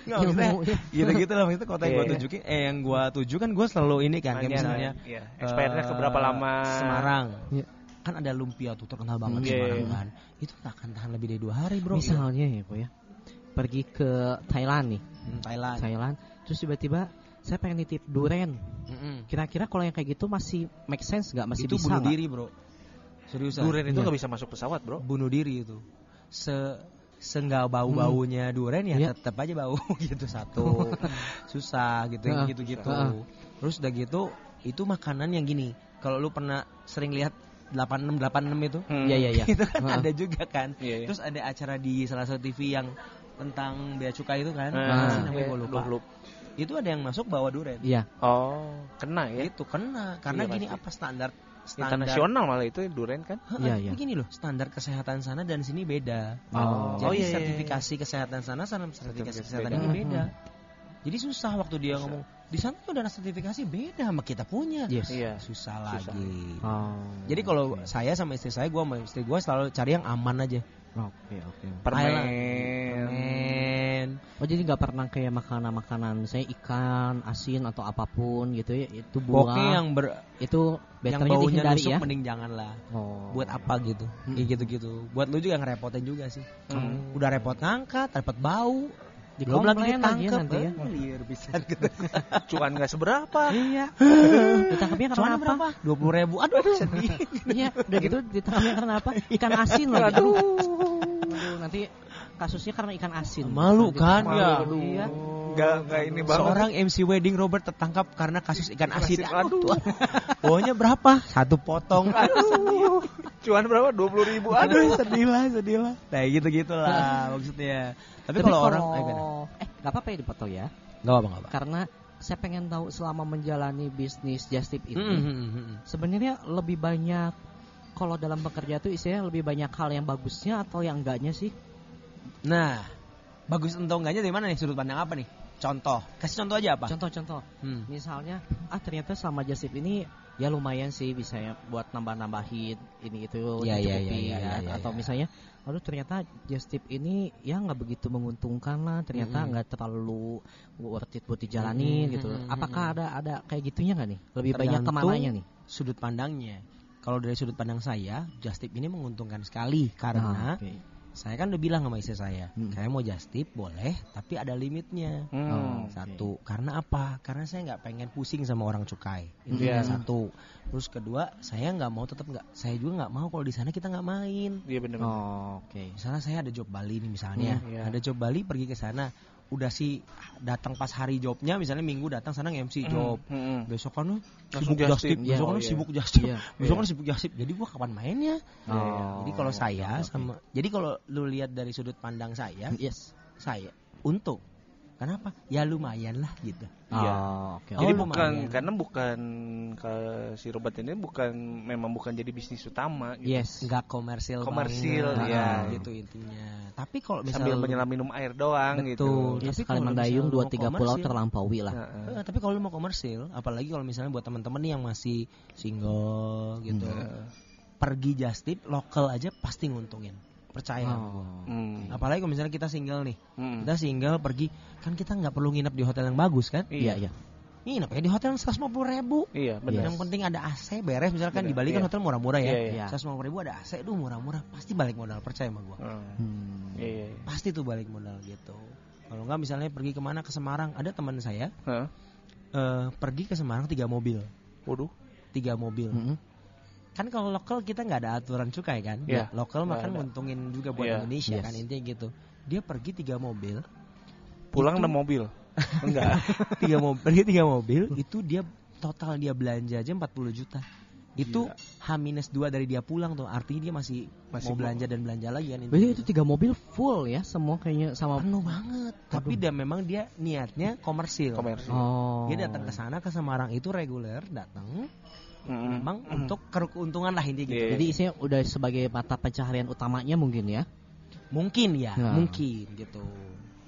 Ilmunya. gitu-gitu lah itu kota yang gua Iya. tunjukin eh yang gua tuju kan gua selalu ini kan kayak misalnya iya. Expirednya eh, keberapa lama? Semarang Iya. Kan ada lumpia tuh terkenal banget Hmm, di Semarang iya. kan itu nggak akan tahan lebih dari dua hari bro Misalnya ya, Bu ya. Pergi ke Thailand nih. Hmm, Thailand Thailand terus tiba-tiba saya pengen nitip duren. Mm-mm. Kira-kira kalau yang kayak gitu masih make sense nggak? Masih itu bisa bunuh diri bro seriusan Durian itu Iya. nggak bisa masuk pesawat, bro. bunuh diri itu se seenggak bau baunya duren ya Iya. tetap aja bau gitu satu susah gitu Heeh. gitu gitu Heeh. terus udah gitu itu makanan yang gini kalau lu pernah sering lihat 86 86 itu Hmm. Iya iya iya. itu kan ada juga kan Iya, iya. terus ada acara di salah satu TV yang tentang bea cukai itu kan Nah, sih namanya iya, gua lupa itu ada yang masuk bawa duren Iya. Oh, kena ya. itu kena karena Iya, gini pasti. apa standar standar Internasional malah itu durian kan? Iya, iya. Begini loh, standar kesehatan sana dan sini beda. Oh. Jadi Oh, iya, iya, iya. sertifikasi kesehatan sana sama sertifikasi Sertifikasi kesehatan beda. ini beda. Hmm. Jadi susah waktu dia ngomong di sana tuh ada sertifikasi beda sama kita punya. Yes. Iya. Susah Susah. lagi. Oh. Jadi kalau saya sama istri saya, gua sama istri gua selalu cari yang aman aja. Oke oke. Permen. Permen. Oh jadi nggak pernah kayak makanan-makanan saya ikan, asin atau apa pun gitu ya itu buah Pokoknya yang ber itu yang baunya nusuk ya. mending jangan lah. Oh. Buat apa gitu? Hmm. Kayak gitu-gitu. Buat lu juga ngerepotin juga sih. Hmm. Udah repot ngangkat, repot bau. Di Belum lagi ditangkep nanti ya. liar pisan gitu. Cuan nggak seberapa. Iya. Ditangkapnya karena apa? berapa? Dua puluh ribu. Aduh, sedih. Iya, udah gitu ditangkapnya karena apa? Ikan asin lagi. Aduh. Aduh, nanti kasusnya karena ikan asin. Malu Nanti kan? malu. Ya. Iya. Nggak nggak ini banget. Seorang MC wedding Robert tertangkap karena kasus ikan asin. aduh. Bawanya berapa? Satu potong. Aduh, Cuan berapa? Dua puluh ribu. Aduh, sedih lah, sedih lah. Nah, gitu gitulah maksudnya. Tapi, kalau orang eh, eh nggak apa-apa ya dipotong ya. Gak apa nggak apa. Karena saya pengen tahu selama menjalani bisnis just tip ini Hmm, sebenarnya lebih banyak kalau dalam bekerja tuh istilahnya lebih banyak hal yang bagusnya atau yang enggaknya sih? Nah, bagus atau enggaknya dari mana nih sudut pandang apa nih? Contoh, kasih contoh aja apa? Contoh-contoh, Hmm. misalnya ah ternyata selama just tip ini ya lumayan sih bisa ya buat nambah-nambahin ini itu iya, dicukupi, iya, iya, kan. iya, atau iya. misalnya aduh ternyata just tip ini ya nggak begitu menguntungkan lah ternyata Mm-mm. nggak terlalu worth it buat dijalanin Mm-mm, gitu mm-mm, apakah mm-mm. ada ada kayak gitunya nggak nih lebih banyak Tergantung ke mananya nih Sudut pandangnya. Kalau dari sudut pandang saya, just tip ini menguntungkan sekali karena Ah, oke. Saya kan udah bilang sama istri saya, Hmm. kayak mau just tip boleh, tapi ada limitnya. Hmm. Oh. Satu, karena apa? Karena saya nggak pengen pusing sama orang cukai. Itu yang satu. Terus kedua, saya nggak mau tetap nggak. Saya juga nggak mau kalau di sana kita nggak main. Iya benar. Oh, oke Misalnya saya ada job Bali nih misalnya, Hmm, iya. ada job Bali pergi ke sana, udah sih datang pas hari jobnya, misalnya minggu datang sana nge-MC job. Hmm. Besok kan Langsung sibuk just just tip, tip. besok Iya, kan iya. sibuk just tip, Iya. besok Iya. kan sibuk just tip. Jadi gua kapan mainnya? Oh, Jadi kalau saya sama, jadi kalau lu lihat dari sudut pandang saya, yes saya untung. Kenapa? Ya lumayan lah gitu. Iya. Oh, oke Jadi Oh, bukan lumayan. karena bukan ke si Robert ini bukan memang bukan jadi bisnis utama gitu. yes Nggak komersil Komersil, banget, ya. gitu intinya. Tapi kalau Sambil misalnya menyelam minum air doang Betul. gitu. Tapi sekali kalau mendayung dua tiga pulau terlampaui lah. Heeh. Eh, tapi kalau lu mau komersil, apalagi kalau misalnya buat teman-teman nih yang masih single gitu, Heeh. pergi just tip lokal aja pasti nguntungin. Percaya. Oh. Hmm. Apalagi kalau misalnya kita single nih, Hmm. kita single pergi, kan kita nggak perlu nginep di hotel yang bagus kan? Iya, iya. Nginep ya di hotel yang 150 ribu. Iya, benar. Yang penting ada AC beres, misalkan di Bener, Bali kan iya. hotel murah-murah ya. Iya, iya. Iya. 150 ribu ada AC, duh murah-murah, pasti balik modal. Percaya sama gua. Hmm. Hmm. Iya, iya. iya. Pasti tuh balik modal gitu. Kalau nggak misalnya pergi ke mana ke Semarang, ada teman saya Heeh. eh, pergi ke Semarang tiga mobil, Waduh. tiga mobil. Mm-mm. Kan kalau lokal kita nggak ada aturan cukai kan? Iya, Lokal nggak makan ada. nguntungin juga buat Iya, Indonesia yes. kan intinya gitu. Dia pergi tiga mobil, Pulang enam mobil. Enggak. tiga mobil, pergi tiga mobil, itu dia total dia belanja aja 40 juta. Itu H-2 dari dia pulang tuh, artinya dia masih, Masih mau mau- belanja dan belanja lagi kan. Berarti intinya itu tiga mobil full ya semua kayaknya sama penuh banget. Tapi dia memang dia niatnya komersil. Komersil. Oh. Dia datang ke sana ke Semarang itu reguler datang Mm-mm. memang untuk keuntungan lah intinya gitu. Iya. Jadi isinya udah sebagai mata pencaharian utamanya mungkin ya. Mungkin ya, Ya. mungkin gitu.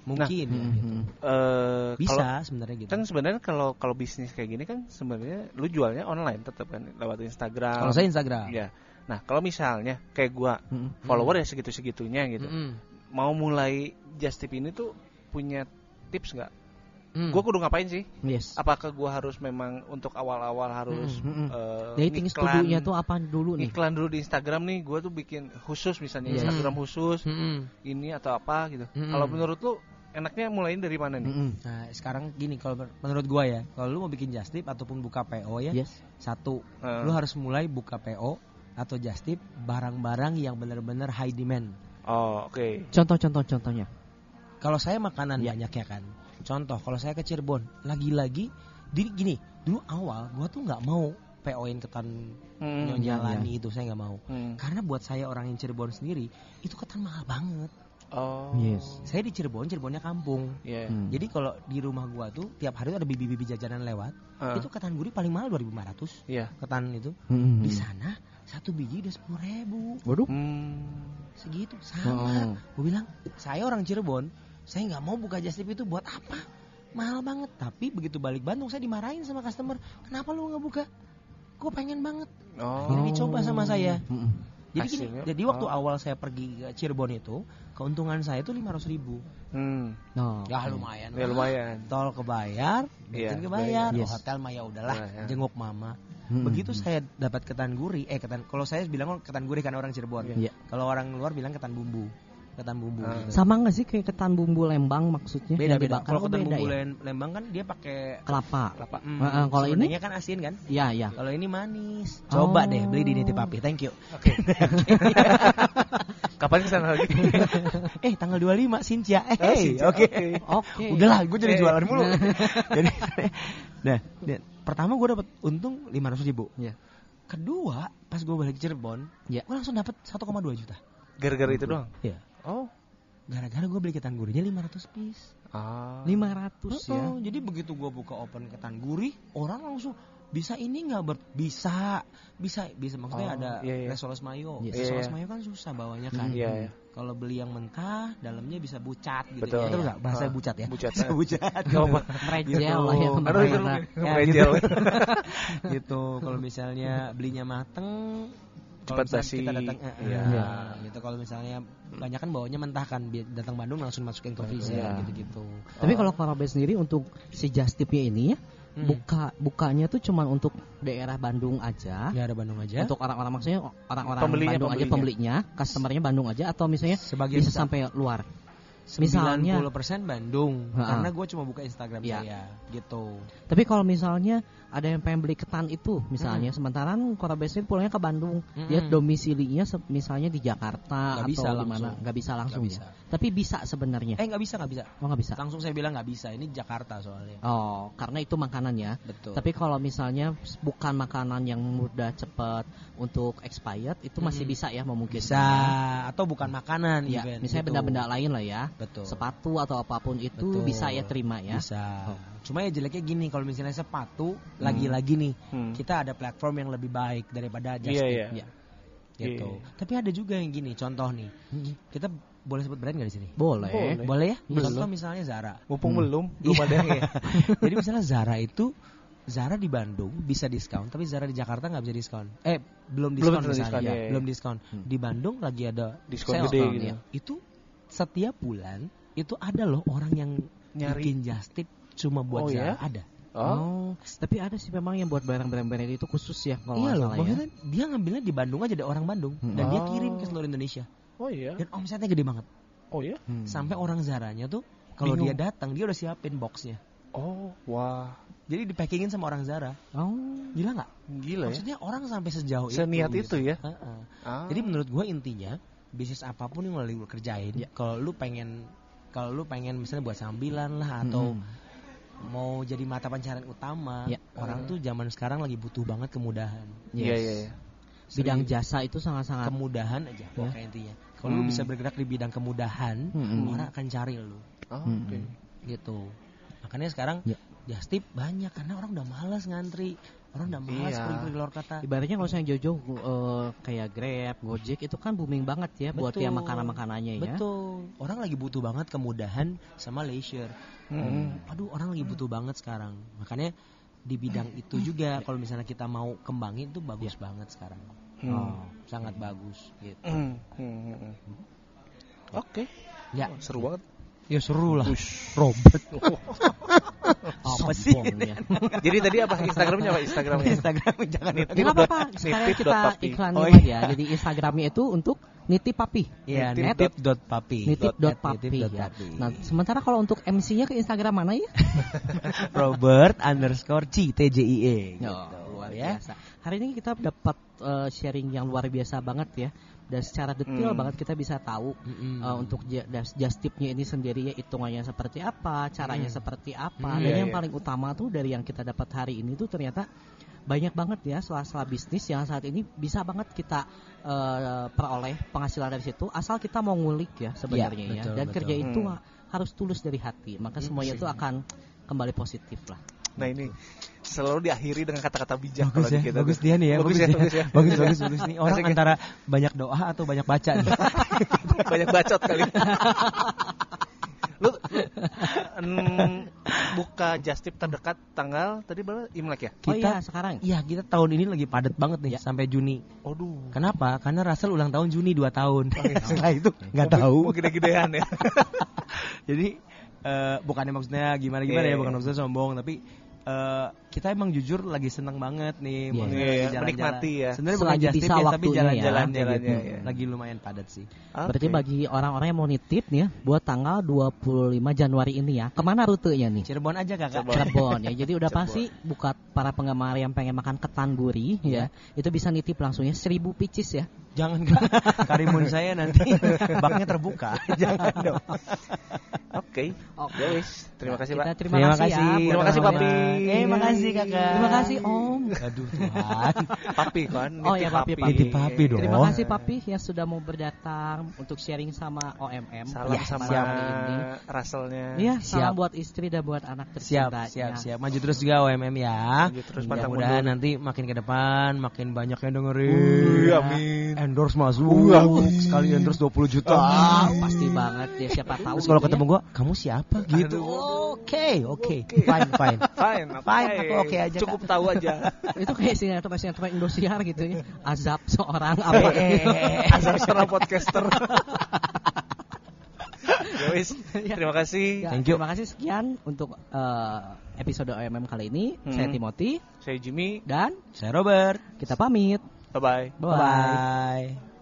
Mungkin ya gitu. Mhm. Eh, Bisa kalau- sebenarnya gitu. kan sebenarnya kalau kalau bisnis kayak gini kan sebenarnya lu jualnya online tetap kan lewat Instagram. Kalau saya Instagram. Ya. Nah, kalau misalnya kayak gua Mhm. follower ya segitu-segitunya gitu. Mm-mm. Mau mulai just tip ini tuh punya tips nggak? Mm. Gua kudu ngapain sih? Yes. Apakah gua harus memang untuk awal-awal harus Mm-mm. eh, Dating ngiklan- studionya tuh apa dulu nih? iklan dulu di Instagram nih, gua tuh bikin khusus misalnya Yes. Instagram khusus Mm-mm. ini atau apa gitu. Mm-mm. Kalau menurut lu enaknya mulaiin dari mana nih? Mhm. Nah, sekarang gini kalau menurut gua ya, kalau lu mau bikin just tip ataupun buka PO ya, Yes. satu, Eh, lu harus mulai buka PO atau just tip barang-barang yang benar-benar high demand. oh, oke. Contoh-contoh contohnya. Kalau saya makanan Ya. banyak ya kan. Contoh, kalau saya ke Cirebon, lagi-lagi di gini, dulu awal gua tuh nggak mau PO-in ketan Hmm, Nyonya iya, Lani itu saya nggak mau. hmm. Karena buat saya orang yang Cirebon sendiri, itu ketan mahal banget. Oh. Yes. Saya di Cirebon, Cirebonnya kampung. Iya. Hmm. Jadi kalau di rumah gua tuh tiap hari tuh ada bibi-bibi jajanan lewat, Eh, itu ketan gurih paling mahal 2500 Iya. ketan itu. Mhm. Di sana satu biji udah sepuluh ribu Waduh. Hmm. segitu sama. Oh. Gue bilang saya orang Cirebon, saya nggak mau buka just tip itu buat apa? Mahal banget. Tapi begitu balik Bandung saya dimarahin sama customer. Kenapa lu nggak buka? Gue pengen banget. Oh. Jadi dicoba sama saya. Jadi gini, Hasilnya, jadi waktu oh. awal saya pergi ke Cirebon itu, keuntungan saya itu 500 ribu. Hmm. No. Ya lumayan. Ya lah. lumayan. Tol kebayar, Iya, bensin kebayar, bayar. oh, Yes. hotel mah ya udahlah, Nah, ya. jenguk mama. Hmm. Begitu saya dapat ketan gurih, eh ketan kalau saya bilang ketan gurih kan orang Cirebon. Iya. Kalau orang luar bilang ketan bumbu. Ketan bumbu. Gitu. Sama nggak sih kayak ketan bumbu Lembang maksudnya? Beda beda. Kalau ketan beda bumbu ya? Lem- Lembang kan dia pakai kelapa. Kelapa. Hmm, Heeh, kalau ini? kan asin kan? Iya, iya. Kalau ini manis. Oh. Coba deh beli di Niti Papi. Thank you. Oke. Kapan ke sana lagi? eh tanggal 25 Sintia. Eh, Oh, oke. oke. Udahlah, gue jadi Eh. jualan mulu. jadi nah, nah, pertama gue dapat untung 500 ribu. Iya. Kedua, pas gue balik ke Cirebon, Iya. gue langsung dapat 1,2 juta. Gara-gara itu doang. Iya. Oh. Gara-gara gue beli ketan gurihnya 500 piece. Ah. 500 ya. Oh, jadi begitu gue buka open ketan gurih, orang langsung bisa ini nggak ber bisa bisa bisa maksudnya Oh, ada iya, iya. resoles mayo Yes. resoles Iya, iya. mayo kan susah bawanya kan Iya, iya. kalau beli yang mentah dalamnya bisa bucat gitu Betul. betul nggak bahasa Ah, bucat ya bucat. Bisa bucat apa. Merejel lah ya Nah, Ya, Merejel. gitu kalau misalnya belinya mateng Cepat basi. kita datang eh, Iya. iya. gitu kalau misalnya banyak kan bawanya mentah kan datang Bandung langsung masukin ke freezer Iya. gitu-gitu Tapi kalau Korabe sendiri untuk si just tipnya ini ya, Hmm. buka bukanya tuh cuman untuk daerah Bandung aja. ya ada Bandung aja Untuk orang-orang maksudnya orang-orang Pembelinya, Bandung aja pembelinya. pembelinya, customernya Bandung aja atau misalnya sebagian bisa besar. sampai luar. 90% misalnya- Bandung Ha-ha. karena gue cuma buka Instagram Iya. saya gitu Tapi kalau misalnya ada yang pengen beli ketan itu, misalnya sementara Korabe sendiri pulangnya ke Bandung, dia Mm-mm. domisilinya misalnya di Jakarta Nggak atau bisa di mana, nggak bisa langsung Nggak ya. bisa. Tapi bisa sebenarnya. eh nggak bisa nggak bisa Oh nggak bisa. langsung saya bilang nggak bisa ini Jakarta soalnya Oh, karena itu makanannya. betul Tapi kalau misalnya bukan makanan yang mudah cepat untuk expired, itu masih Mm-mm. bisa ya memungkinkan. bisa atau bukan makanan Ya, event misalnya gitu. benda-benda lain lah ya. betul Sepatu atau apa pun itu Betul. bisa ya terima ya. bisa Oh. Cuma ya jeleknya gini kalau misalnya sepatu lagi-lagi nih Hmm. kita ada platform yang lebih baik daripada just Iya, Tip, iya. Ya. gitu Iya. tapi ada juga yang gini contoh nih kita boleh sebut brand nggak di sini Boleh. Boleh. boleh ya Belum. contoh misalnya Zara Mumpung Hmm. belum, belum ada. Jadi misalnya Zara itu Zara di Bandung bisa diskon, tapi Zara di Jakarta nggak bisa diskon. Eh belum Belum diskon tentu misalnya, diskon, iya, iya. belum diskon. Hmm. Di Bandung lagi ada Diskon gede gitu. ya. Itu setiap bulan itu ada loh orang yang Nyari. bikin just tip cuma buat Oh, ya? ada. Oh. tapi ada sih memang yang buat barang-barang brand itu khusus ya kalau iya loh, ya. dia ngambilnya di Bandung aja ada orang Bandung Hmm. dan dia Oh. kirim ke seluruh Indonesia Oh iya. dan omsetnya gede banget. Oh iya. Hmm. Sampai orang Zaranya tuh kalau dia datang dia udah siapin boxnya. Oh, wah. Jadi dipackingin sama orang Zara. Oh. Gila nggak? Gila ya. Maksudnya orang sampai sejauh itu. Seniat gitu. itu ya. Heeh. Ah. Jadi menurut gue intinya bisnis apa pun yang lu kerjain, Ya. kalau lu pengen kalau lu pengen misalnya buat sambilan lah atau Mm-mm. Mau jadi mata pencarian utama, Ya. orang Hmm. tuh zaman sekarang lagi butuh banget kemudahan. Iya, Yes. iya, iya. bidang jasa itu sangat-sangat kemudahan aja pokoknya intinya. Kalau lu Hmm. bisa bergerak di bidang kemudahan, Hmm. orang akan cari lu Oh, Hmm. oke. gitu. Makanya sekarang Ya. just tip banyak karena orang udah malas ngantri, orang udah malas Iya. pergi-pergi keluar kata. Ibaratnya kalau saya jauh-jauh eh, kayak Grab, Gojek itu kan booming banget ya buat Betul. yang makanan-makanannya ya. Betul. Orang lagi butuh banget kemudahan sama leisure. Hmm. Aduh, orang lagi butuh banget sekarang. Makanya di bidang itu juga kalau misalnya kita mau kembangin itu bagus banget sekarang. Hmm. Oh, sangat bagus gitu. Hmm. Hmm. Oke. Ya, Wah, seru banget. Ya seru lah. Ush. Robert. Apa sih? Ya. Jadi tadi apa Instagramnya apa Instagramnya? Instagram jangan Nitip. Ya nggak apa-apa, Nitip kita iklan Oh, iya. Jadi Instagramnya itu untuk nitip papi. Ya, Nitip nitip dot papi. Nitip dot papi ya. Nah, sementara kalau untuk MC-nya ke Instagram mana ya? Robert underscore C T J I E. Oh, luar ya. biasa. Hari ini kita dapat eh, sharing yang luar biasa banget ya. Dan secara detail Hmm. banget kita bisa tahu Mm-mm. eh, untuk just tipnya ini sendiri ya hitungannya seperti apa, caranya Hmm. seperti apa. Hmm, Dan iya, yang iya. paling utama tuh dari yang kita dapat hari ini tuh ternyata banyak banget ya sela-sela bisnis yang saat ini bisa banget kita eh, peroleh penghasilan dari situ asal kita mau ngulik ya sebenarnya ya. betul, Dan betul. kerja itu Hmm. harus tulus dari hati. Maka Hmm, semuanya itu akan kembali positif lah. Nah ini selalu diakhiri dengan kata-kata bijak kalau Bagus ya, di kita. bagus dia nih ya, Bagus, bagus, ya, ya. bagus ya. bagus bagus bagus nih. Orang Asik ya. antara banyak doa atau banyak baca nih. Banyak bacot kali. lu mm, buka just tip terdekat tanggal tadi berapa Imlek ya? oh Kita- iya sekarang. Iya kita tahun ini lagi padat banget nih Ya. sampai Juni. Aduh. Kenapa? Karena Russell ulang tahun Juni 2 tahun. Setelah itu nggak tahu. Gede-gedean ya. Jadi eh, bukannya maksudnya gimana-gimana Iya, ya, bukan iya. maksudnya sombong, tapi eh, kita emang jujur lagi seneng banget nih Iya. mau Iya, jalan-jalan. menikmati ya. Sebenarnya bukan just tip bisa ya, tapi ya. jalan-jalan Jalan-jalannya, gitu. iya. Lagi lumayan padat sih. Berarti Oke. bagi orang-orang yang mau nitip nih ya, buat tanggal 25 Januari ini ya. Ke mana rutenya nih? Cirebon aja kakak. Cirebon. Cirebon ya. Jadi udah Cirebon. pasti buat para penggemar yang pengen makan ketan gurih ya, itu bisa nitip langsungnya 1000 picis ya. Jangan Kak. karimun saya nanti baknya terbuka. Jangan dong. Oke. Ya wis. Terima kasih, Pak. terima, Terima kasih, ya. Terima kasih. Papi. Eh, makasih, Kakak. Terima kasih Om. Aduh Tuhan. Papi kan. Oh, ya, Papi, Papi. Nitip Papi dong. Terima kasih Papi yang sudah mau berdatang untuk sharing sama OMM. Salam Ya, sama siap. ini. Russellnya. Iya, salam Siap. buat istri dan buat anak Siap, tercintanya. siap, siap. Maju terus juga OMM ya. Maju terus, Mudah pantang mudahan mundur. nanti makin ke depan makin banyak yang dengerin. Ya. amin. Endorse masuk. Amin. Sekali endorse 20 juta. Ah, pasti banget ya siapa tahu. Terus kalau gitu ketemu gua, kamu siapa gitu. Oke, oke. Fine, fine. Fine, Fine, aku oke aja, Cukup tahu aja. ya. Itu kayak sinetron sinetron Indosiar gitu ya. Azab seorang apa gitu. Asal seorang podcaster. ya wis. Terima kasih. Ya, Thank you. Terima kasih sekian untuk eh, episode OMM kali ini. Hmm. Saya Timothy Saya Jimmy. dan Saya Robert. kita pamit. Bye bye. Bye. Bye.